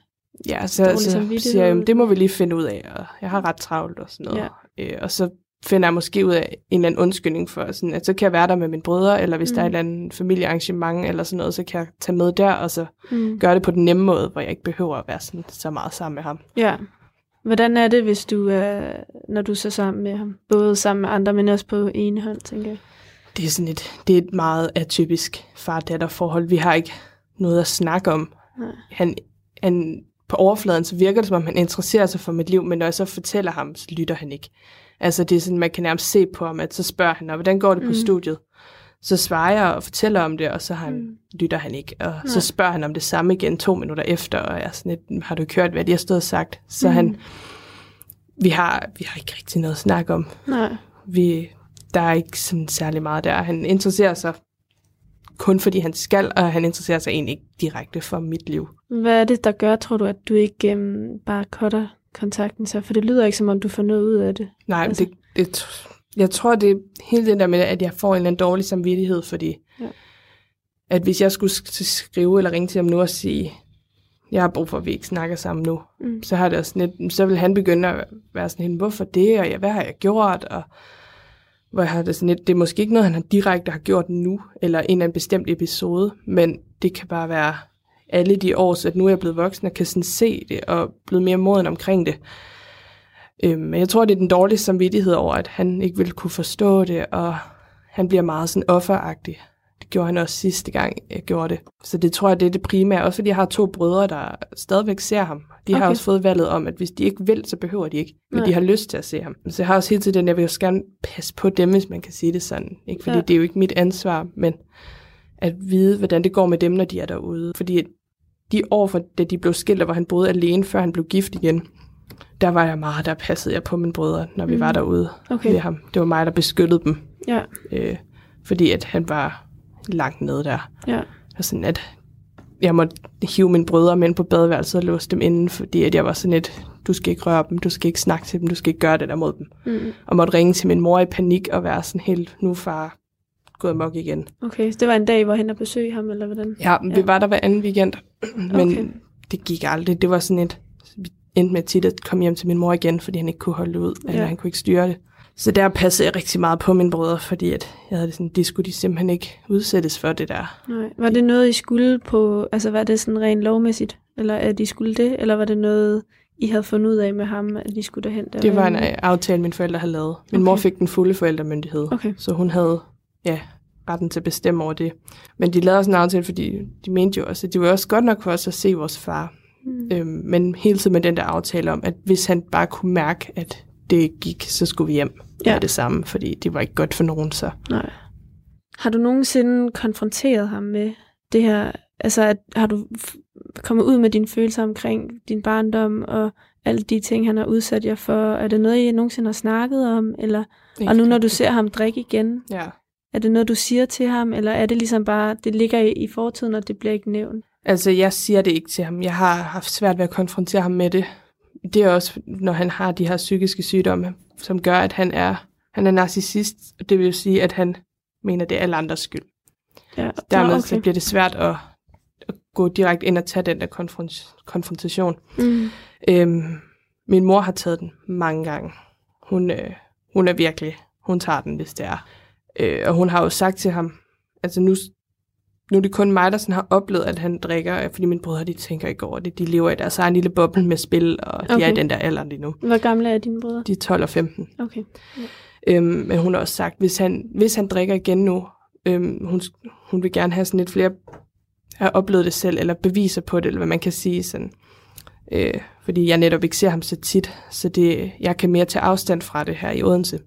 Ja, så, så siger jeg, det må vi lige finde ud af, og jeg har ret travlt og sådan noget. Ja. Øh, og så finder jeg måske ud af en eller anden undskyldning for, sådan, at så kan jeg være der med mine brødre, eller hvis mm. der er et mm. eller andet familiearrangement eller sådan noget, så kan jeg tage med der, og så mm. gøre det på den nemme måde, hvor jeg ikke behøver at være sådan, så meget sammen med ham. Ja. Hvordan er det, hvis du er, når du er sammen med ham? Både sammen med andre, men også på ene hånd, tænker jeg. Det er sådan et, det er et meget atypisk far-datter forhold. Vi har ikke noget at snakke om. Nej. Han, han, på overfladen så virker det, som om han interesserer sig for mit liv, men når jeg så fortæller ham, så lytter han ikke. Altså det er sådan, man kan nærmest se på ham, at så spørger han, hvordan går det på mm. studiet? Så svarer jeg og fortæller om det, og så han, mm. lytter han ikke. Og Nej. så spørger han om det samme igen to minutter efter, og jeg er sådan lidt, har du ikke hørt, hvad de har stået og sagt? Så mm. han, vi har, vi har ikke rigtig noget at snakke om. Nej. Vi, der er ikke sådan særlig meget der. Han interesserer sig kun fordi han skal, og han interesserer sig egentlig ikke direkte for mit liv. Hvad er det, der gør, tror du, at du ikke øhm, bare cutter kontakten så? For det lyder ikke, som om du får noget ud af det. Nej, altså. det, det, jeg tror, det er hele det der med, at jeg får en eller anden dårlig samvittighed, fordi ja. at hvis jeg skulle skrive eller ringe til ham nu og sige, jeg har brug for, at vi ikke snakker sammen nu, mm. så har det også lidt, så vil han begynde at være sådan, hvorfor det, og ja, hvad har jeg gjort, og hvor jeg har det sådan lidt, det er måske ikke noget, han har direkte har gjort nu, eller en eller anden bestemt episode, men det kan bare være alle de år, så at nu er jeg blevet voksen og kan sådan se det, og blevet mere moden omkring det. Øhm, men jeg tror, det er den dårlige samvittighed over, at han ikke vil kunne forstå det, og han bliver meget sådan offeragtig. Det gjorde han også sidste gang, jeg gjorde det. Så det tror jeg, det er det primære. Også fordi jeg har to brødre, der stadigvæk ser ham. De okay. har også fået valget om, at hvis de ikke vil, så behøver de ikke. Men Nej. de har lyst til at se ham. Så jeg har også hele tiden, jeg vil også gerne passe på dem, hvis man kan sige det sådan. Ikke fordi ja. det er jo ikke mit ansvar, men at vide, hvordan det går med dem, når de er derude. Fordi de år, for, da de blev skilt, hvor han boede alene, før han blev gift igen, der var jeg meget, der passede jeg på mine brødre, når vi mm. var derude okay. ved ham. Det var mig, der beskyttede dem. Ja. Øh, fordi at han var langt nede der. Ja. Og sådan at jeg måtte hive mine brødre med ind på badeværelset og låse dem inden, fordi at jeg var sådan et, du skal ikke røre dem, du skal ikke snakke til dem, du skal ikke gøre det der mod dem. Mm. Og måtte ringe til min mor i panik og være sådan helt, nu far gået amok igen. Okay, så det var en dag, hvor han har besøg ham, eller hvordan? Ja, ja, vi var der hver anden weekend, men okay. det gik aldrig. Det var sådan et, vi endte med tit at komme hjem til min mor igen, fordi han ikke kunne holde ud, ja. eller han kunne ikke styre det. Så der passede jeg rigtig meget på mine brødre, fordi at jeg havde sådan, det skulle de simpelthen ikke udsættes for det der. Nej. Var det noget, I skulle på, altså var det sådan rent lovmæssigt, eller at de skulle det, eller var det noget, I havde fundet ud af med ham, at de skulle derhen? Der det var en aftale, mine forældre havde lavet. Min okay. mor fik den fulde forældremyndighed, okay. så hun havde ja, retten til at bestemme over det. Men de lavede også en aftale, fordi de mente jo også, at det var også godt nok for os at se vores far. Mm. Øhm, men hele tiden med den der aftale om, at hvis han bare kunne mærke, at det gik, så skulle vi hjem ja. med det samme, fordi det var ikke godt for nogen. Så. Nej. Har du nogensinde konfronteret ham med det her? Altså, at, har du kommet ud med dine følelser omkring din barndom og alle de ting, han har udsat jer for? Er det noget, I nogensinde har snakket om? Eller, og nu når du ser ham drikke igen, ja. er det noget, du siger til ham? Eller er det ligesom bare, det ligger i, i fortiden, og det bliver ikke nævnt? Altså, jeg siger det ikke til ham. Jeg har haft svært ved at konfrontere ham med det. Det er også, når han har de her psykiske sygdomme, som gør, at han er, han er narcissist. Det vil sige, at han mener, det er alle andres skyld. Ja, Dermed okay. så bliver det svært at, at gå direkte ind og tage den der konfront- konfrontation. Mm. Øhm, min mor har taget den mange gange. Hun, øh, hun er virkelig, hun tager den, hvis det er. Øh, og hun har jo sagt til ham, altså nu, nu er det kun mig, der sådan har oplevet, at han drikker, fordi mine brødre, de tænker ikke over det. De lever i deres egen lille boble med spil, og okay. de er i den der alder lige nu. Hvor gamle er dine brødre? De er 12 og 15. Okay. Ja. Øhm, men hun har også sagt, hvis han, hvis han drikker igen nu, øhm, hun, hun vil gerne have sådan lidt flere, har oplevet det selv, eller beviser på det, eller hvad man kan sige sådan. Øh, fordi jeg netop ikke ser ham så tit, så det, jeg kan mere tage afstand fra det her i Odense.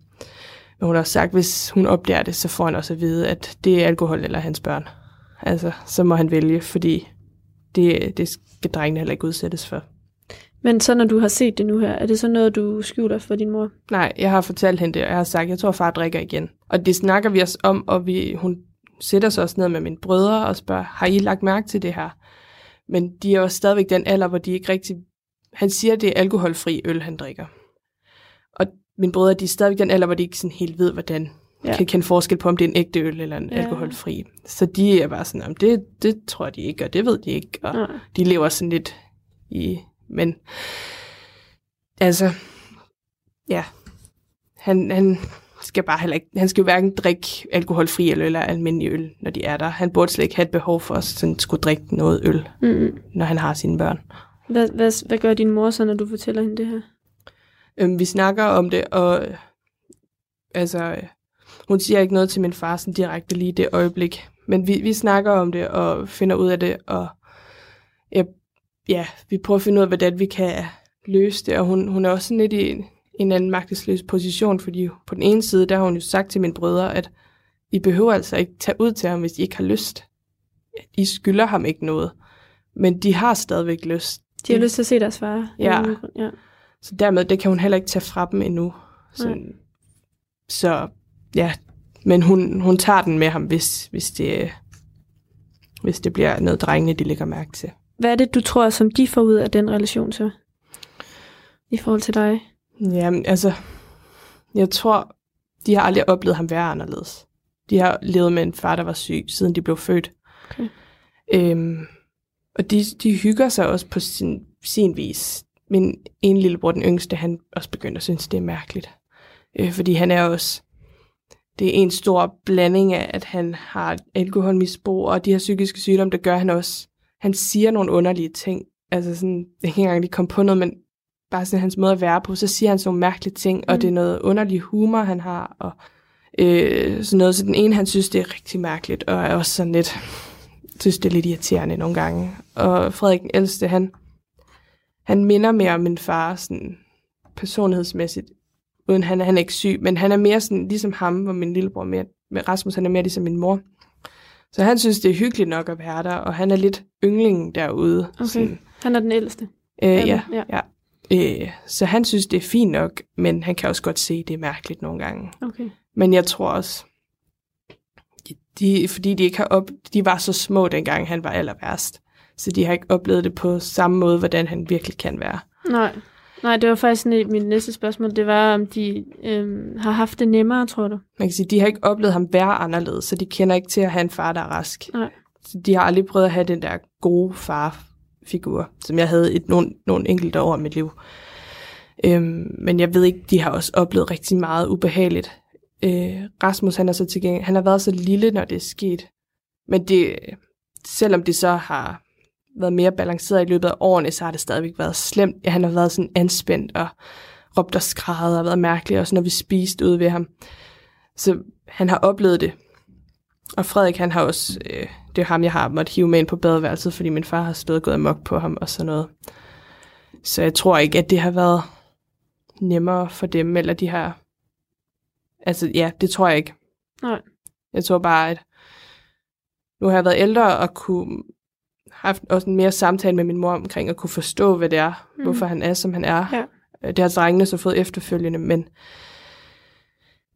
Men hun har sagt, at hvis hun opdager det, så får han også at vide, at det er alkohol eller hans børn. Altså, så må han vælge, fordi det, det skal drengene heller ikke udsættes for. Men så når du har set det nu her, er det så noget, du skjuler for din mor? Nej, jeg har fortalt hende det, og jeg har sagt, at jeg tror, far drikker igen. Og det snakker vi os om, og vi, hun sætter sig også ned med mine brødre og spørger, har I lagt mærke til det her? Men de er jo stadigvæk den alder, hvor de ikke rigtig... Han siger, at det er alkoholfri øl, han drikker. Og mine brødre, de er stadigvæk den alder, hvor de ikke sådan helt ved, hvordan ja. kan kende forskel på, om det er en ægte øl eller en ja. alkoholfri. Så de er bare sådan, om det, det tror de ikke, og det ved de ikke. Og ja. de lever sådan lidt i... Men altså, ja, han, han skal bare heller ikke, han skal jo hverken drikke alkoholfri øl eller almindelig øl, når de er der. Han burde slet ikke have et behov for at sådan, skulle drikke noget øl, mm. når han har sine børn. Hvad, hvad, hvad gør din mor så, når du fortæller hende det her? Øhm, vi snakker om det, og altså, hun siger ikke noget til min far sådan direkte lige det øjeblik. Men vi, vi snakker om det og finder ud af det, og ja, ja, vi prøver at finde ud af, hvordan vi kan løse det. Og hun, hun er også sådan lidt i en, en anden magtesløs position, fordi på den ene side, der har hun jo sagt til mine brødre, at I behøver altså ikke tage ud til ham, hvis I ikke har lyst. I skylder ham ikke noget. Men de har stadigvæk lyst. De har lyst til at se deres far. Ja. ja. Så dermed, det kan hun heller ikke tage fra dem endnu. Så, så ja, men hun, hun tager den med ham, hvis, hvis, det, hvis det bliver noget drengene, de lægger mærke til. Hvad er det, du tror, som de får ud af den relation så? I forhold til dig? Jamen, altså, jeg tror, de har aldrig oplevet ham være anderledes. De har levet med en far, der var syg, siden de blev født. Okay. Øhm, og de, de hygger sig også på sin, sin vis. Min en lillebror, den yngste, han også begynder at synes, det er mærkeligt. Øh, fordi han er også, det er en stor blanding af, at han har alkoholmisbrug, og de her psykiske sygdomme, det gør han også. Han siger nogle underlige ting. Altså sådan, jeg kan ikke engang lige komme på noget, men bare sådan hans måde at være på, så siger han sådan nogle mærkelige ting, mm. og det er noget underlig humor, han har, og øh, sådan noget. Så den ene, han synes, det er rigtig mærkeligt, og er også sådan lidt, synes, det er lidt irriterende nogle gange. Og Frederik den ældste, han, han minder mere om min far, sådan personlighedsmæssigt, uden han, han er ikke syg, men han er mere sådan, ligesom ham, hvor min lillebror mere, med Rasmus, han er mere ligesom min mor. Så han synes, det er hyggeligt nok at være der, og han er lidt ynglingen derude. Okay. Sådan. Han er den ældste? Øh, ja, ja. ja. Øh, så han synes, det er fint nok, men han kan også godt se, det er mærkeligt nogle gange. Okay. Men jeg tror også, de, fordi de ikke har op, de var så små dengang han var aller værst, så de har ikke oplevet det på samme måde, hvordan han virkelig kan være. Nej. Nej, det var faktisk mit næste spørgsmål. Det var, om de øhm, har haft det nemmere, tror du? Man kan sige, de har ikke oplevet ham være anderledes, så de kender ikke til at have en far, der er rask. Nej. Så de har aldrig prøvet at have den der gode farfigur, som jeg havde et, nogle, nogle enkelte år i mit liv. Øhm, men jeg ved ikke, de har også oplevet rigtig meget ubehageligt. Øh, Rasmus, han er så til han har været så lille, når det er sket. Men det, selvom det så har været mere balanceret i løbet af årene, så har det stadigvæk været slemt. Ja, han har været sådan anspændt og råbt og skrædet og været mærkelig, også når vi spiste ude ved ham. Så han har oplevet det. Og Frederik, han har også, øh, det er ham, jeg har måttet hive med ind på badeværelset, fordi min far har stået og gået amok på ham og sådan noget. Så jeg tror ikke, at det har været nemmere for dem, eller de har... Altså, ja, det tror jeg ikke. Nej. Jeg tror bare, at nu har jeg været ældre og kunne haft også en mere samtale med min mor omkring at kunne forstå, hvad det er, mm. hvorfor han er, som han er. Ja. Øh, det har drengene så fået efterfølgende, men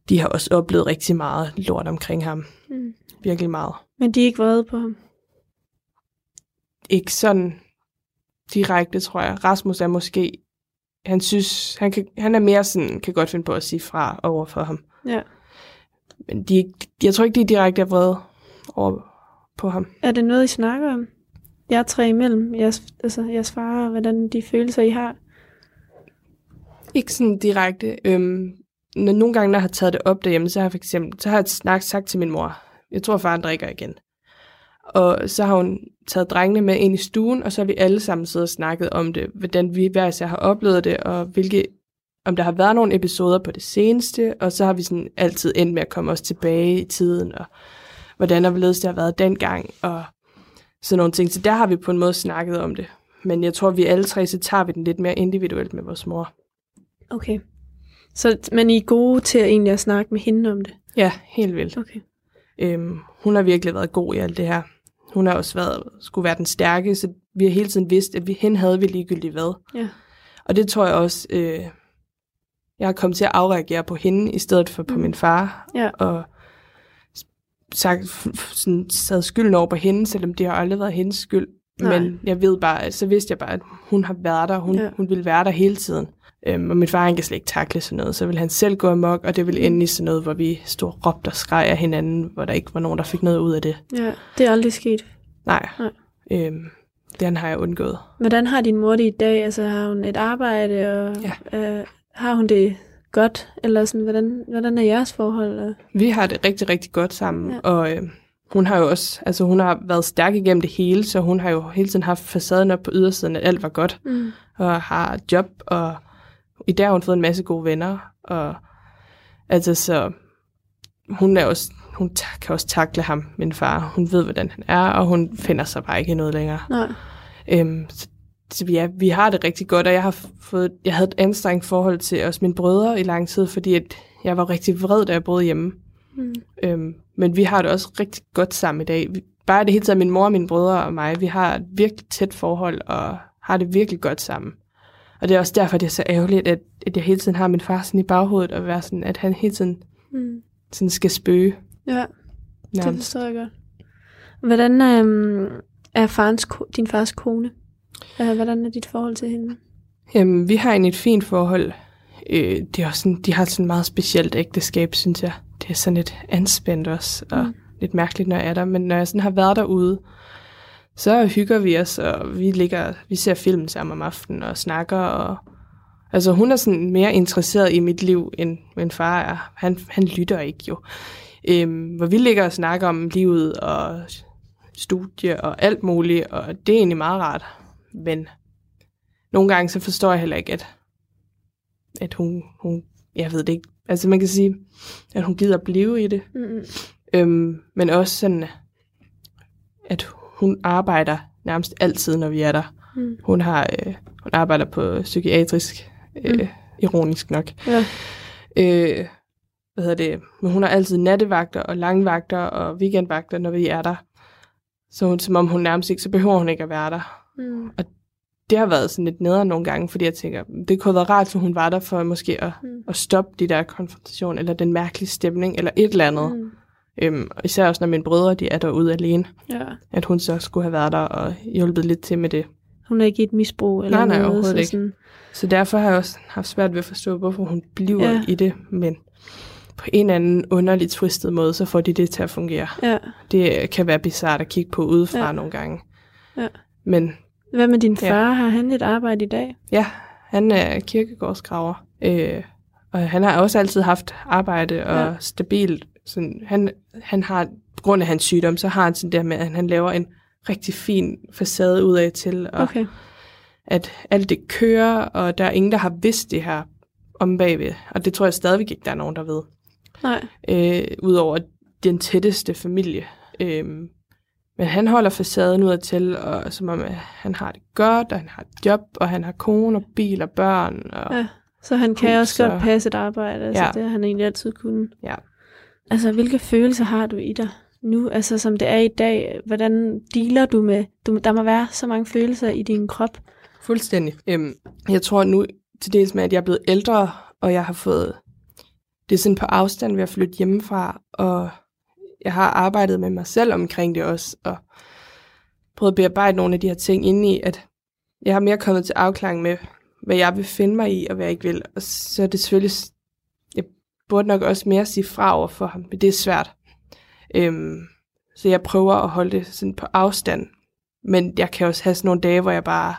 de har også oplevet rigtig meget lort omkring ham. Mm. Virkelig meget. Men de er ikke vrede på ham? Ikke sådan direkte, tror jeg. Rasmus er måske, han synes, han, kan, han er mere sådan, kan godt finde på at sige fra over for ham. Ja. Men de, jeg tror ikke, de er direkte er vrede over på ham. Er det noget, I snakker om? Jer tre imellem, jeres, altså jeres far, og hvordan de følelser, I har? Ikke sådan direkte. Øhm, når nogle gange, når jeg har taget det op derhjemme, så har jeg for eksempel, så har jeg snakket sagt til min mor, jeg tror, faren drikker igen. Og så har hun taget drengene med ind i stuen, og så har vi alle sammen siddet og snakket om det, hvordan vi hver især har oplevet det, og hvilke, om der har været nogle episoder på det seneste, og så har vi sådan altid endt med at komme os tilbage i tiden, og hvordan og hvorledes det har været dengang, og sådan nogle ting. Så der har vi på en måde snakket om det. men jeg tror, vi alle tre, så tager vi den lidt mere individuelt med vores mor. Okay. Så men I er gode til at egentlig at snakke med hende om det? Ja, helt vildt. Okay. Øhm, hun har virkelig været god i alt det her. Hun har også været, skulle være den stærke, så vi har hele tiden vidst, at vi, hende havde vi ligegyldigt hvad. Ja. Og det tror jeg også, øh, jeg har kommet til at afreagere på hende, i stedet for på mm. min far. Ja. Og sagt, sådan, sad skylden over på hende, selvom det har aldrig været hendes skyld. Nej. Men jeg ved bare, så vidste jeg bare, at hun har været der, hun, ja. hun ville være der hele tiden. Øhm, og min far han kan slet ikke takle sådan noget, så vil han selv gå amok, og det vil ende i sådan noget, hvor vi stod og råbte og skreg af hinanden, hvor der ikke var nogen, der fik noget ud af det. Ja, det er aldrig sket. Nej, Nej. Øhm, den har jeg undgået. Hvordan har din mor det i dag? Altså har hun et arbejde, og ja. øh, har hun det godt, eller sådan, hvordan, hvordan er jeres forhold? Vi har det rigtig, rigtig godt sammen, ja. og øh, hun har jo også, altså hun har været stærk igennem det hele, så hun har jo hele tiden haft facaden op på ydersiden, at alt var godt, mm. og har job, og i dag har hun fået en masse gode venner, og altså så, hun er også, hun kan også takle ham, min far. Hun ved, hvordan han er, og hun finder sig bare ikke noget længere. Nej. Øhm, så ja, vi har det rigtig godt, og jeg har fået, jeg havde et anstrengt forhold til os mine brødre i lang tid, fordi at jeg var rigtig vred, da jeg boede hjemme. Mm. Øhm, men vi har det også rigtig godt sammen i dag. Vi, bare det hele taget, min mor, mine brødre og mig, vi har et virkelig tæt forhold, og har det virkelig godt sammen. Og det er også derfor, det er så ærgerligt, at, at jeg hele tiden har min far sådan i baghovedet, og være sådan, at han hele tiden mm. sådan skal spøge. Ja, Nærmest. det forstår jeg godt. Hvordan øhm, er farens, din fars kone? Hvordan er dit forhold til hende? Jamen, vi har egentlig et fint forhold. Øh, det er også sådan, de har sådan et meget specielt ægteskab, synes jeg. Det er sådan lidt anspændt også, og mm. lidt mærkeligt, når jeg er der. Men når jeg sådan har været derude, så hygger vi os, og vi ligger, vi ser film sammen om aftenen og snakker. Og, altså hun er sådan mere interesseret i mit liv, end min far er. Han, han lytter ikke jo. Øhm, hvor vi ligger og snakker om livet og studie og alt muligt, og det er egentlig meget rart. Men nogle gange så forstår jeg heller ikke, at, at hun, hun, jeg ved det ikke, altså man kan sige, at hun gider blive i det. Mm-hmm. Øhm, men også sådan, at hun arbejder nærmest altid, når vi er der. Mm. Hun har øh, hun arbejder på psykiatrisk, øh, mm. ironisk nok. Ja. Øh, hvad hedder det? Men hun har altid nattevagter og langvagter og weekendvagter, når vi er der. Så hun, som om hun nærmest ikke, så behøver hun ikke at være der. Mm. Og det har været sådan lidt nederen nogle gange, fordi jeg tænker, det kunne være rart, for hun var der for måske at, mm. at stoppe de der konfrontation, eller den mærkelige stemning, eller et eller andet. Mm. Øhm, især også når mine brødre de er derude alene. Ja. At hun så skulle have været der og hjulpet lidt til med det. Hun er ikke i et misbrug eller nej, nej, noget? overhovedet så ikke. Sådan... Så derfor har jeg også haft svært ved at forstå, hvorfor hun bliver ja. i det. Men på en eller anden underlig twisted måde, så får de det til at fungere. Ja. Det kan være bizart at kigge på udefra ja. nogle gange. Ja. Men, Hvad med din far? Ja. Har han et arbejde i dag? Ja, han er kirkegårdsgraver. Øh, og han har også altid haft arbejde og ja. stabilt sådan, han, han har, på grund af hans sygdom, så har han sådan der med, at han laver en rigtig fin facade ud af til, og okay. at alt det kører, og der er ingen, der har vidst det her om bagved. Og det tror jeg stadigvæk ikke, der er nogen, der ved. Nej. Øh, Udover den tætteste familie. Øh, men han holder facaden ud af til, og som om at han har det godt, og han har et job, og han har kone og bil og børn. Og ja, så han kan hus, også godt passe et arbejde, altså ja. det har han egentlig altid kunnet. Ja. Altså, hvilke følelser har du i dig nu, altså som det er i dag? Hvordan dealer du med, du, der må være så mange følelser i din krop. Fuldstændig. Øhm, jeg tror nu til dels med, at jeg er blevet ældre, og jeg har fået, det sådan på afstand ved at flytte hjemmefra, og jeg har arbejdet med mig selv omkring det også, og prøvet at bearbejde nogle af de her ting ind i, at jeg har mere kommet til afklaring med, hvad jeg vil finde mig i, og hvad jeg ikke vil. Og så er det selvfølgelig burde nok også mere sige fra over for ham, men det er svært. Øhm, så jeg prøver at holde det sådan på afstand. Men jeg kan også have sådan nogle dage, hvor jeg bare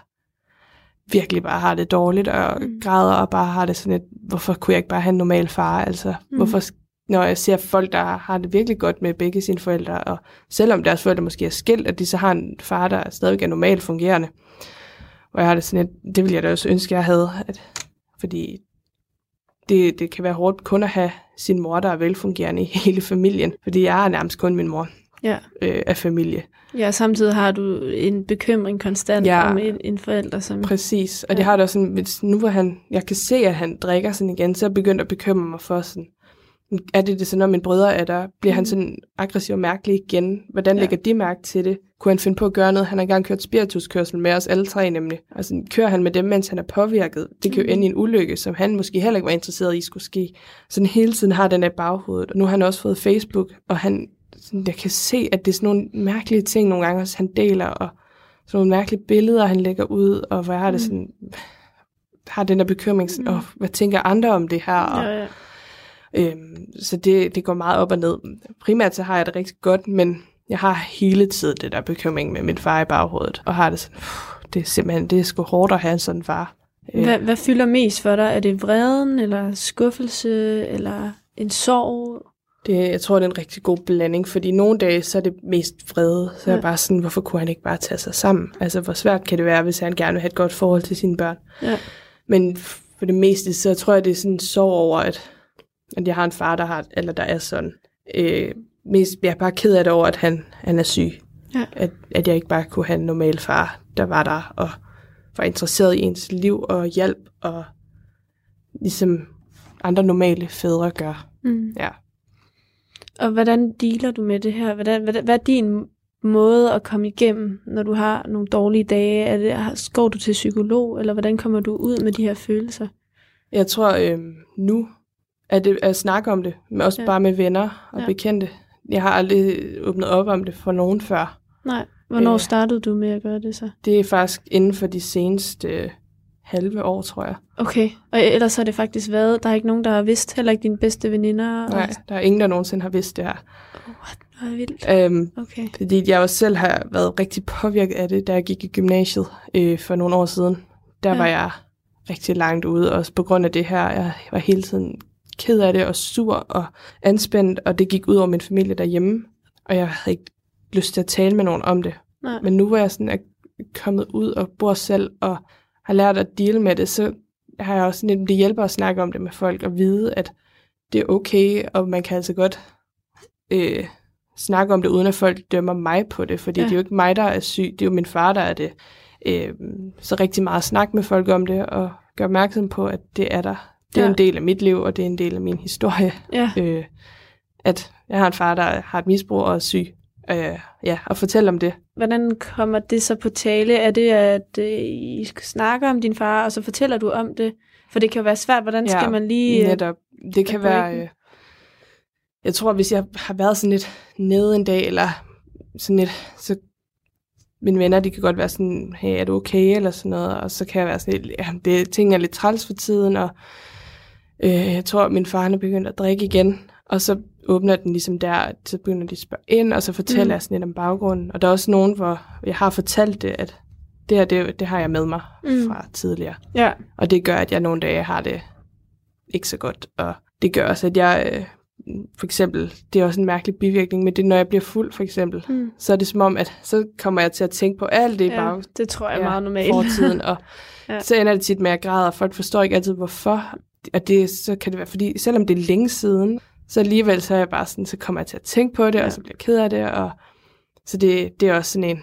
virkelig bare har det dårligt, og mm. græder, og bare har det sådan et, hvorfor kunne jeg ikke bare have en normal far? Altså, mm. hvorfor, når jeg ser folk, der har det virkelig godt med begge sine forældre, og selvom deres forældre måske er skilt, at de så har en far, der stadig er normalt fungerende. Og jeg har det sådan et, det ville jeg da også ønske, jeg havde, at, fordi det, det kan være hårdt kun at have sin mor, der er velfungerende i hele familien, fordi jeg er nærmest kun min mor. ja. øh, af familie. Ja, samtidig har du en bekymring konstant ja, om en, en forælder. Som, præcis, og ja. det har det også sådan, hvis nu hvor han, jeg kan se, at han drikker sådan igen, så er jeg begyndt at bekymre mig for sådan, er det det sådan, når min brødre er der, bliver mm. han sådan aggressiv og mærkelig igen? Hvordan ja. lægger de mærke til det? Kunne han finde på at gøre noget? Han har engang kørt spirituskørsel med os alle tre nemlig. Altså, kører han med dem, mens han er påvirket? Det kan jo ende i en ulykke, som han måske heller ikke var interesseret i skulle ske. Så hele tiden har den af baghovedet. Og nu har han også fået Facebook, og han, sådan, jeg kan se, at det er sådan nogle mærkelige ting nogle gange, han deler, og sådan nogle mærkelige billeder, han lægger ud, og hvor jeg har det mm. sådan, har den der bekymring, sådan, mm. oh, hvad tænker andre om det her? Og, ja, ja Øhm, så det, det går meget op og ned. Primært så har jeg det rigtig godt, men jeg har hele tiden det der bekymring med min far i baghovedet, og har det sådan, det er simpelthen, det er sgu hårdt at have en sådan far. Øh. Hvad, hvad fylder mest for dig? Er det vreden, eller skuffelse, eller en sorg? Det, jeg tror, det er en rigtig god blanding, fordi nogle dage, så er det mest vrede. Så ja. er jeg bare sådan, hvorfor kunne han ikke bare tage sig sammen? Altså, hvor svært kan det være, hvis han gerne vil have et godt forhold til sine børn? Ja. Men for det meste, så tror jeg, det er sådan en sorg over, at at jeg har en far, der, har, eller der er sådan. Øh, mest, jeg er bare ked af det over, at han, han er syg. Ja. At, at jeg ikke bare kunne have en normal far, der var der og var interesseret i ens liv og hjælp, og ligesom andre normale fædre gør. Mm. Ja. Og hvordan dealer du med det her? Hvordan, hvad, hvad er din måde at komme igennem, når du har nogle dårlige dage? Er det, går du til psykolog, eller hvordan kommer du ud med de her følelser? Jeg tror, øh, nu at, det, at snakke om det, men også ja. bare med venner og ja. bekendte. Jeg har aldrig åbnet op om det for nogen før. Nej. Hvornår øh, startede du med at gøre det så? Det er faktisk inden for de seneste øh, halve år, tror jeg. Okay, og ellers har det faktisk været, der er ikke nogen, der har vidst, heller ikke dine bedste veninder? Nej, der er ingen, der nogensinde har vidst det her. What? Er vildt. Øhm, okay. Fordi jeg også selv har været rigtig påvirket af det, da jeg gik i gymnasiet øh, for nogle år siden. Der ja. var jeg rigtig langt ude, også på grund af det her. Jeg var hele tiden ked af det og sur og anspændt, og det gik ud over min familie derhjemme. Og jeg havde ikke lyst til at tale med nogen om det. Nej. Men nu hvor jeg sådan er kommet ud og bor selv og har lært at deal med det, så har jeg også sådan, det hjælper at snakke om det med folk og vide, at det er okay, og man kan altså godt øh, snakke om det, uden at folk dømmer mig på det, fordi ja. det er jo ikke mig, der er syg, det er jo min far, der er det. Øh, så rigtig meget snak med folk om det, og gøre opmærksom på, at det er der. Det er ja. en del af mit liv, og det er en del af min historie. Ja. Øh, at jeg har en far, der har et misbrug og er syg. Øh, ja, og fortælle om det. Hvordan kommer det så på tale? Er det, at øh, I snakker om din far, og så fortæller du om det? For det kan jo være svært. Hvordan ja, skal man lige... Øh, netop. Det kan være... Øh, jeg tror, hvis jeg har været sådan lidt nede en dag, eller sådan lidt, så mine venner, de kan godt være sådan, hey, er du okay, eller sådan noget, og så kan jeg være sådan lidt, ja, det, ting er lidt træls for tiden, og Øh, jeg tror, at min far er begyndt at drikke igen, og så åbner den ligesom der, så begynder de at spørge ind, og så fortæller mm. jeg sådan lidt om baggrunden. Og der er også nogen, hvor jeg har fortalt det, at det her, det, det har jeg med mig mm. fra tidligere. Ja. Og det gør, at jeg nogle dage har det ikke så godt. Og det gør også, at jeg, øh, for eksempel, det er også en mærkelig bivirkning, men det når jeg bliver fuld, for eksempel, mm. så er det som om, at så kommer jeg til at tænke på alt det i ja, bag, det tror jeg er ja, meget normalt. fortiden, og ja. så ender det tit med, at jeg græder, og folk forstår ikke altid, hvorfor og det, så kan det være, fordi selvom det er længe siden, så alligevel så er jeg bare sådan, så kommer jeg til at tænke på det, ja. og så bliver jeg ked af det, og så det, det er også sådan en,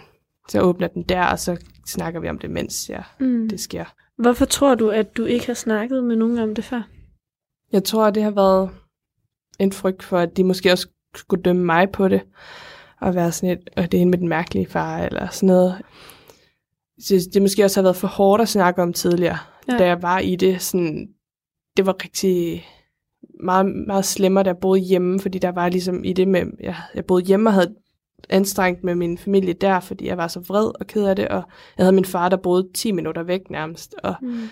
så åbner den der, og så snakker vi om det, mens ja, mm. det sker. Hvorfor tror du, at du ikke har snakket med nogen om det før? Jeg tror, at det har været en frygt for, at de måske også skulle dømme mig på det, og være sådan et, og det er med den mærkelige far, eller sådan noget. Så det måske også har været for hårdt at snakke om tidligere, ja. da jeg var i det. Sådan, det var rigtig meget, meget slemmere, jeg boede hjemme, fordi der var ligesom i det med, jeg, jeg boede hjemme og havde anstrengt med min familie der, fordi jeg var så vred og ked af det, og jeg havde min far, der boede 10 minutter væk nærmest, og mm.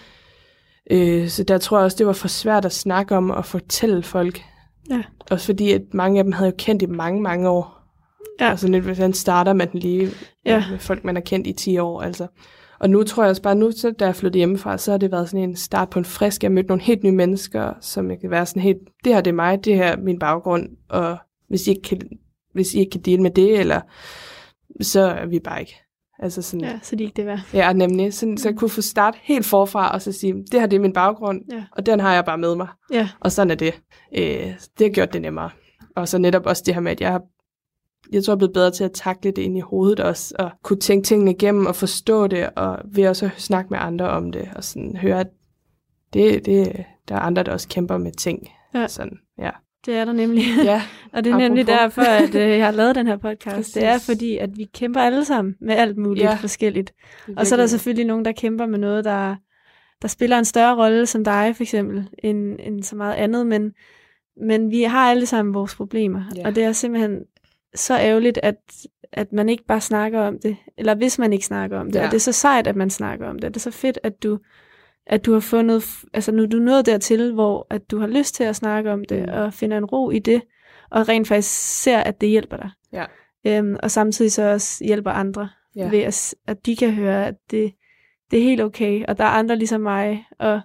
øh, så der tror jeg også, det var for svært at snakke om og fortælle folk. Ja. Også fordi, at mange af dem havde jo kendt i mange, mange år. Ja. Altså lidt, hvordan starter man lige ja. med folk, man har kendt i 10 år, altså. Og nu tror jeg også bare, nu så, da jeg flyttede hjemmefra, så har det været sådan en start på en frisk. Jeg har mødt nogle helt nye mennesker, som jeg kan være sådan helt, det her det er mig, det her er min baggrund, og hvis I ikke kan, hvis I ikke kan dele med det, eller så er vi bare ikke. Altså sådan, ja, så de ikke det værd. Ja, nemlig. Sådan, så jeg kunne få start helt forfra, og så sige, det her det er min baggrund, ja. og den har jeg bare med mig. Ja. Og sådan er det. Øh, det har gjort det nemmere. Og så netop også det her med, at jeg har jeg tror, jeg er blevet bedre til at takle det ind i hovedet også, og kunne tænke tingene igennem og forstå det, og ved også snakke med andre om det, og sådan høre, at det, det, der er andre, der også kæmper med ting. Ja. Sådan, ja. Det er der nemlig. Ja, og det er nemlig derfor, at øh, jeg har lavet den her podcast. Præcis. Det er fordi, at vi kæmper alle sammen med alt muligt ja. forskelligt. Og så er der selvfølgelig nogen, der kæmper med noget, der, der spiller en større rolle, som dig for eksempel, end, end så meget andet. Men, men vi har alle sammen vores problemer. Ja. Og det er simpelthen så ærgerligt, at, at man ikke bare snakker om det. Eller hvis man ikke snakker om det. Ja. Og det er så sejt, at man snakker om det. Det er så fedt, at du at du har fundet, altså nu er du nået dertil, hvor at du har lyst til at snakke om det, mm. og finder en ro i det, og rent faktisk ser, at det hjælper dig. Ja. Øhm, og samtidig så også hjælper andre, ja. ved at, at de kan høre, at det, det er helt okay, og der er andre ligesom mig, og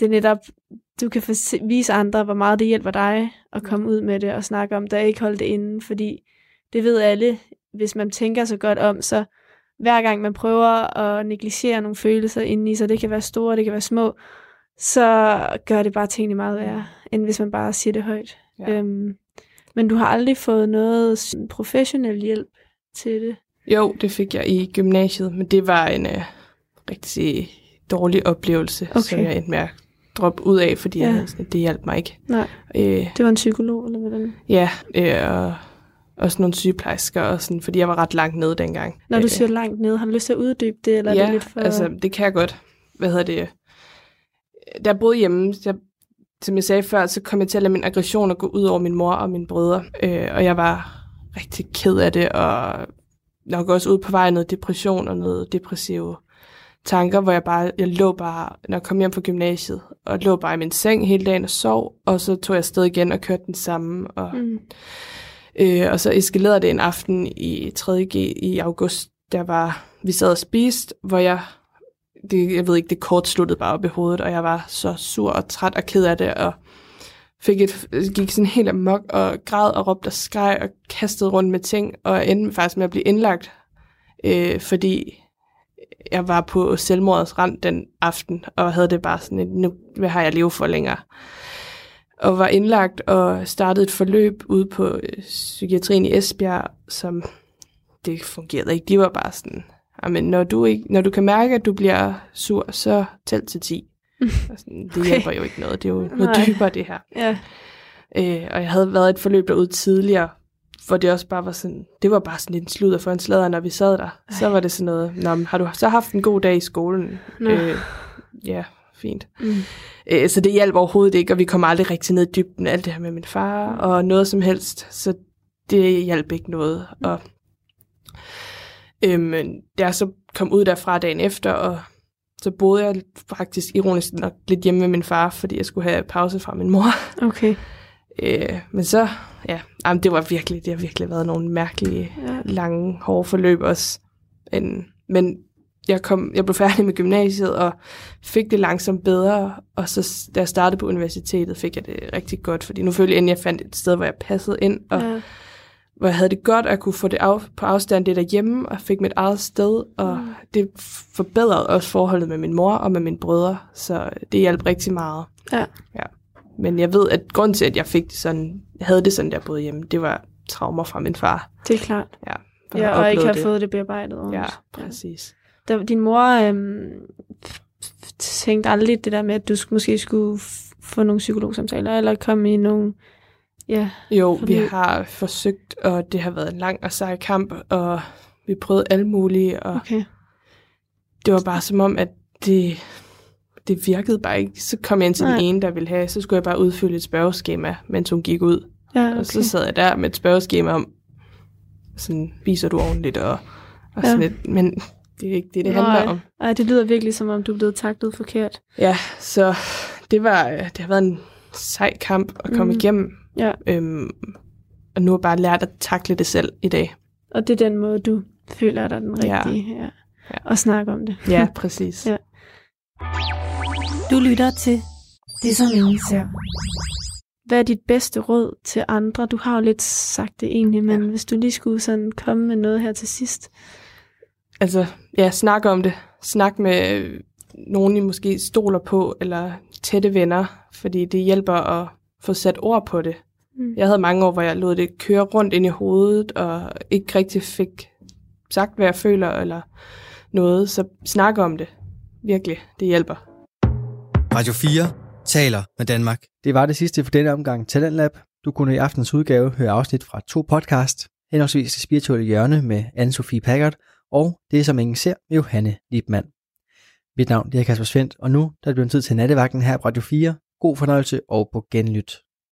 det netop, du kan vise andre, hvor meget det hjælper dig at komme ud med det og snakke om det, og ikke holde det inde, fordi det ved alle, hvis man tænker så godt om, så hver gang man prøver at negligere nogle følelser indeni så det kan være store, det kan være små, så gør det bare tingene meget værre, end hvis man bare siger det højt. Ja. Øhm, men du har aldrig fået noget professionel hjælp til det? Jo, det fik jeg i gymnasiet, men det var en uh, rigtig dårlig oplevelse, okay. som jeg endte med at droppe ud af, fordi ja. jeg, det hjalp mig ikke. Nej, øh, det var en psykolog, eller hvordan? Ja, øh, og også nogle sygeplejersker, og sådan, fordi jeg var ret langt nede dengang. Når du øh, siger langt nede, har du lyst til at uddybe det? Eller ja, er det lidt for... altså det kan jeg godt. Hvad hedder det? Jeg boede hjemme, jeg, som jeg sagde før, så kom jeg til at lade min aggression gå ud over min mor og mine brødre. Øh, og jeg var rigtig ked af det, og nok også ud på vej noget depression og noget depressive tanker, hvor jeg bare, jeg lå bare, når jeg kom hjem fra gymnasiet, og lå bare i min seng hele dagen og sov, og så tog jeg afsted igen og kørte den samme, og mm. Øh, og så eskalerede det en aften i 3.G i august, der var, vi sad og spiste, hvor jeg, det, jeg ved ikke, det kort sluttede bare op i hovedet, og jeg var så sur og træt og ked af det, og fik et, gik sådan helt amok og græd og råbte og skreg og kastede rundt med ting, og endte faktisk med at blive indlagt, øh, fordi jeg var på selvmordets rand den aften, og havde det bare sådan, nu har jeg levet for længere og var indlagt og startede et forløb ude på øh, psykiatrien i Esbjerg, som det fungerede ikke. De var bare sådan, men når du, ikke, når du kan mærke, at du bliver sur, så tæl til 10. sådan, det okay. hjælper jo ikke noget. Det er jo noget Nej. dybere, det her. Ja. Øh, og jeg havde været et forløb derude tidligere, hvor det også bare var sådan, det var bare sådan en sludder for en slader, når vi sad der. Så var det sådan noget, Nå, har du så haft en god dag i skolen? Øh, ja, fint. Mm. Øh, så det hjalp overhovedet ikke, og vi kom aldrig rigtig ned i dybden alt det her med min far, mm. og noget som helst. Så det hjalp ikke noget. Mm. Og øhm, da jeg så kom ud derfra dagen efter, og så boede jeg faktisk ironisk nok lidt hjemme med min far, fordi jeg skulle have pause fra min mor. Okay. Øh, men så, ja, jamen, det var virkelig, det har virkelig været nogle mærkelige, ja. lange, hårde forløb også. En, men jeg, kom, jeg blev færdig med gymnasiet og fik det langsomt bedre, og så da jeg startede på universitetet, fik jeg det rigtig godt, fordi nu følte jeg, at jeg fandt et sted, hvor jeg passede ind, og ja. hvor jeg havde det godt, at jeg kunne få det af, på afstand det derhjemme, og fik mit eget sted, og mm. det forbedrede også forholdet med min mor og med mine brødre, så det hjalp rigtig meget. Ja. ja. Men jeg ved, at grund til, at jeg fik det sådan, havde det sådan, der boede hjemme, det var traumer fra min far. Det er klart. Ja, ja og ikke har det. fået det bearbejdet. Også. Ja, præcis der, din mor øhm, tænkte aldrig det der med, at du måske skulle få nogle psykologsamtaler, eller komme i nogle... Ja, jo, fordi... vi har forsøgt, og det har været en lang og sej kamp, og vi prøvede alle mulige, og okay. det var bare som om, at det, det virkede bare ikke. Så kom jeg ind til Nej. den ene, der ville have, så skulle jeg bare udfylde et spørgeskema, mens hun gik ud. Ja, okay. Og så sad jeg der med et spørgeskema om, sådan, viser du ordentligt, og, og ja. sådan lidt, men det er ikke det, det Nej. handler om. Ej, det lyder virkelig som om, du er blevet taklet forkert. Ja, så det, var, det har været en sej kamp at komme mm. igennem. Ja. Øhm, og nu har jeg bare lært at takle det selv i dag. Og det er den måde, du føler dig den rigtige. Ja. Ja. ja. Og snakke om det. Ja, præcis. ja. Du lytter til Det, som ingen ser. Hvad er dit bedste råd til andre? Du har jo lidt sagt det egentlig, men ja. hvis du lige skulle sådan komme med noget her til sidst altså, ja, snak om det. Snak med nogen, I måske stoler på, eller tætte venner, fordi det hjælper at få sat ord på det. Mm. Jeg havde mange år, hvor jeg lod det køre rundt ind i hovedet, og ikke rigtig fik sagt, hvad jeg føler, eller noget. Så snak om det. Virkelig, det hjælper. Radio 4 taler med Danmark. Det var det sidste for denne omgang Talent Lab. Du kunne i aftens udgave høre afsnit fra to podcast, henholdsvis Det Spirituelle Hjørne med Anne-Sophie Packard, og Det, som ingen ser med Johanne Liebmann. Mit navn det er Kasper Svendt, og nu der er det blevet tid til nattevagten her på Radio 4. God fornøjelse og på genlyt.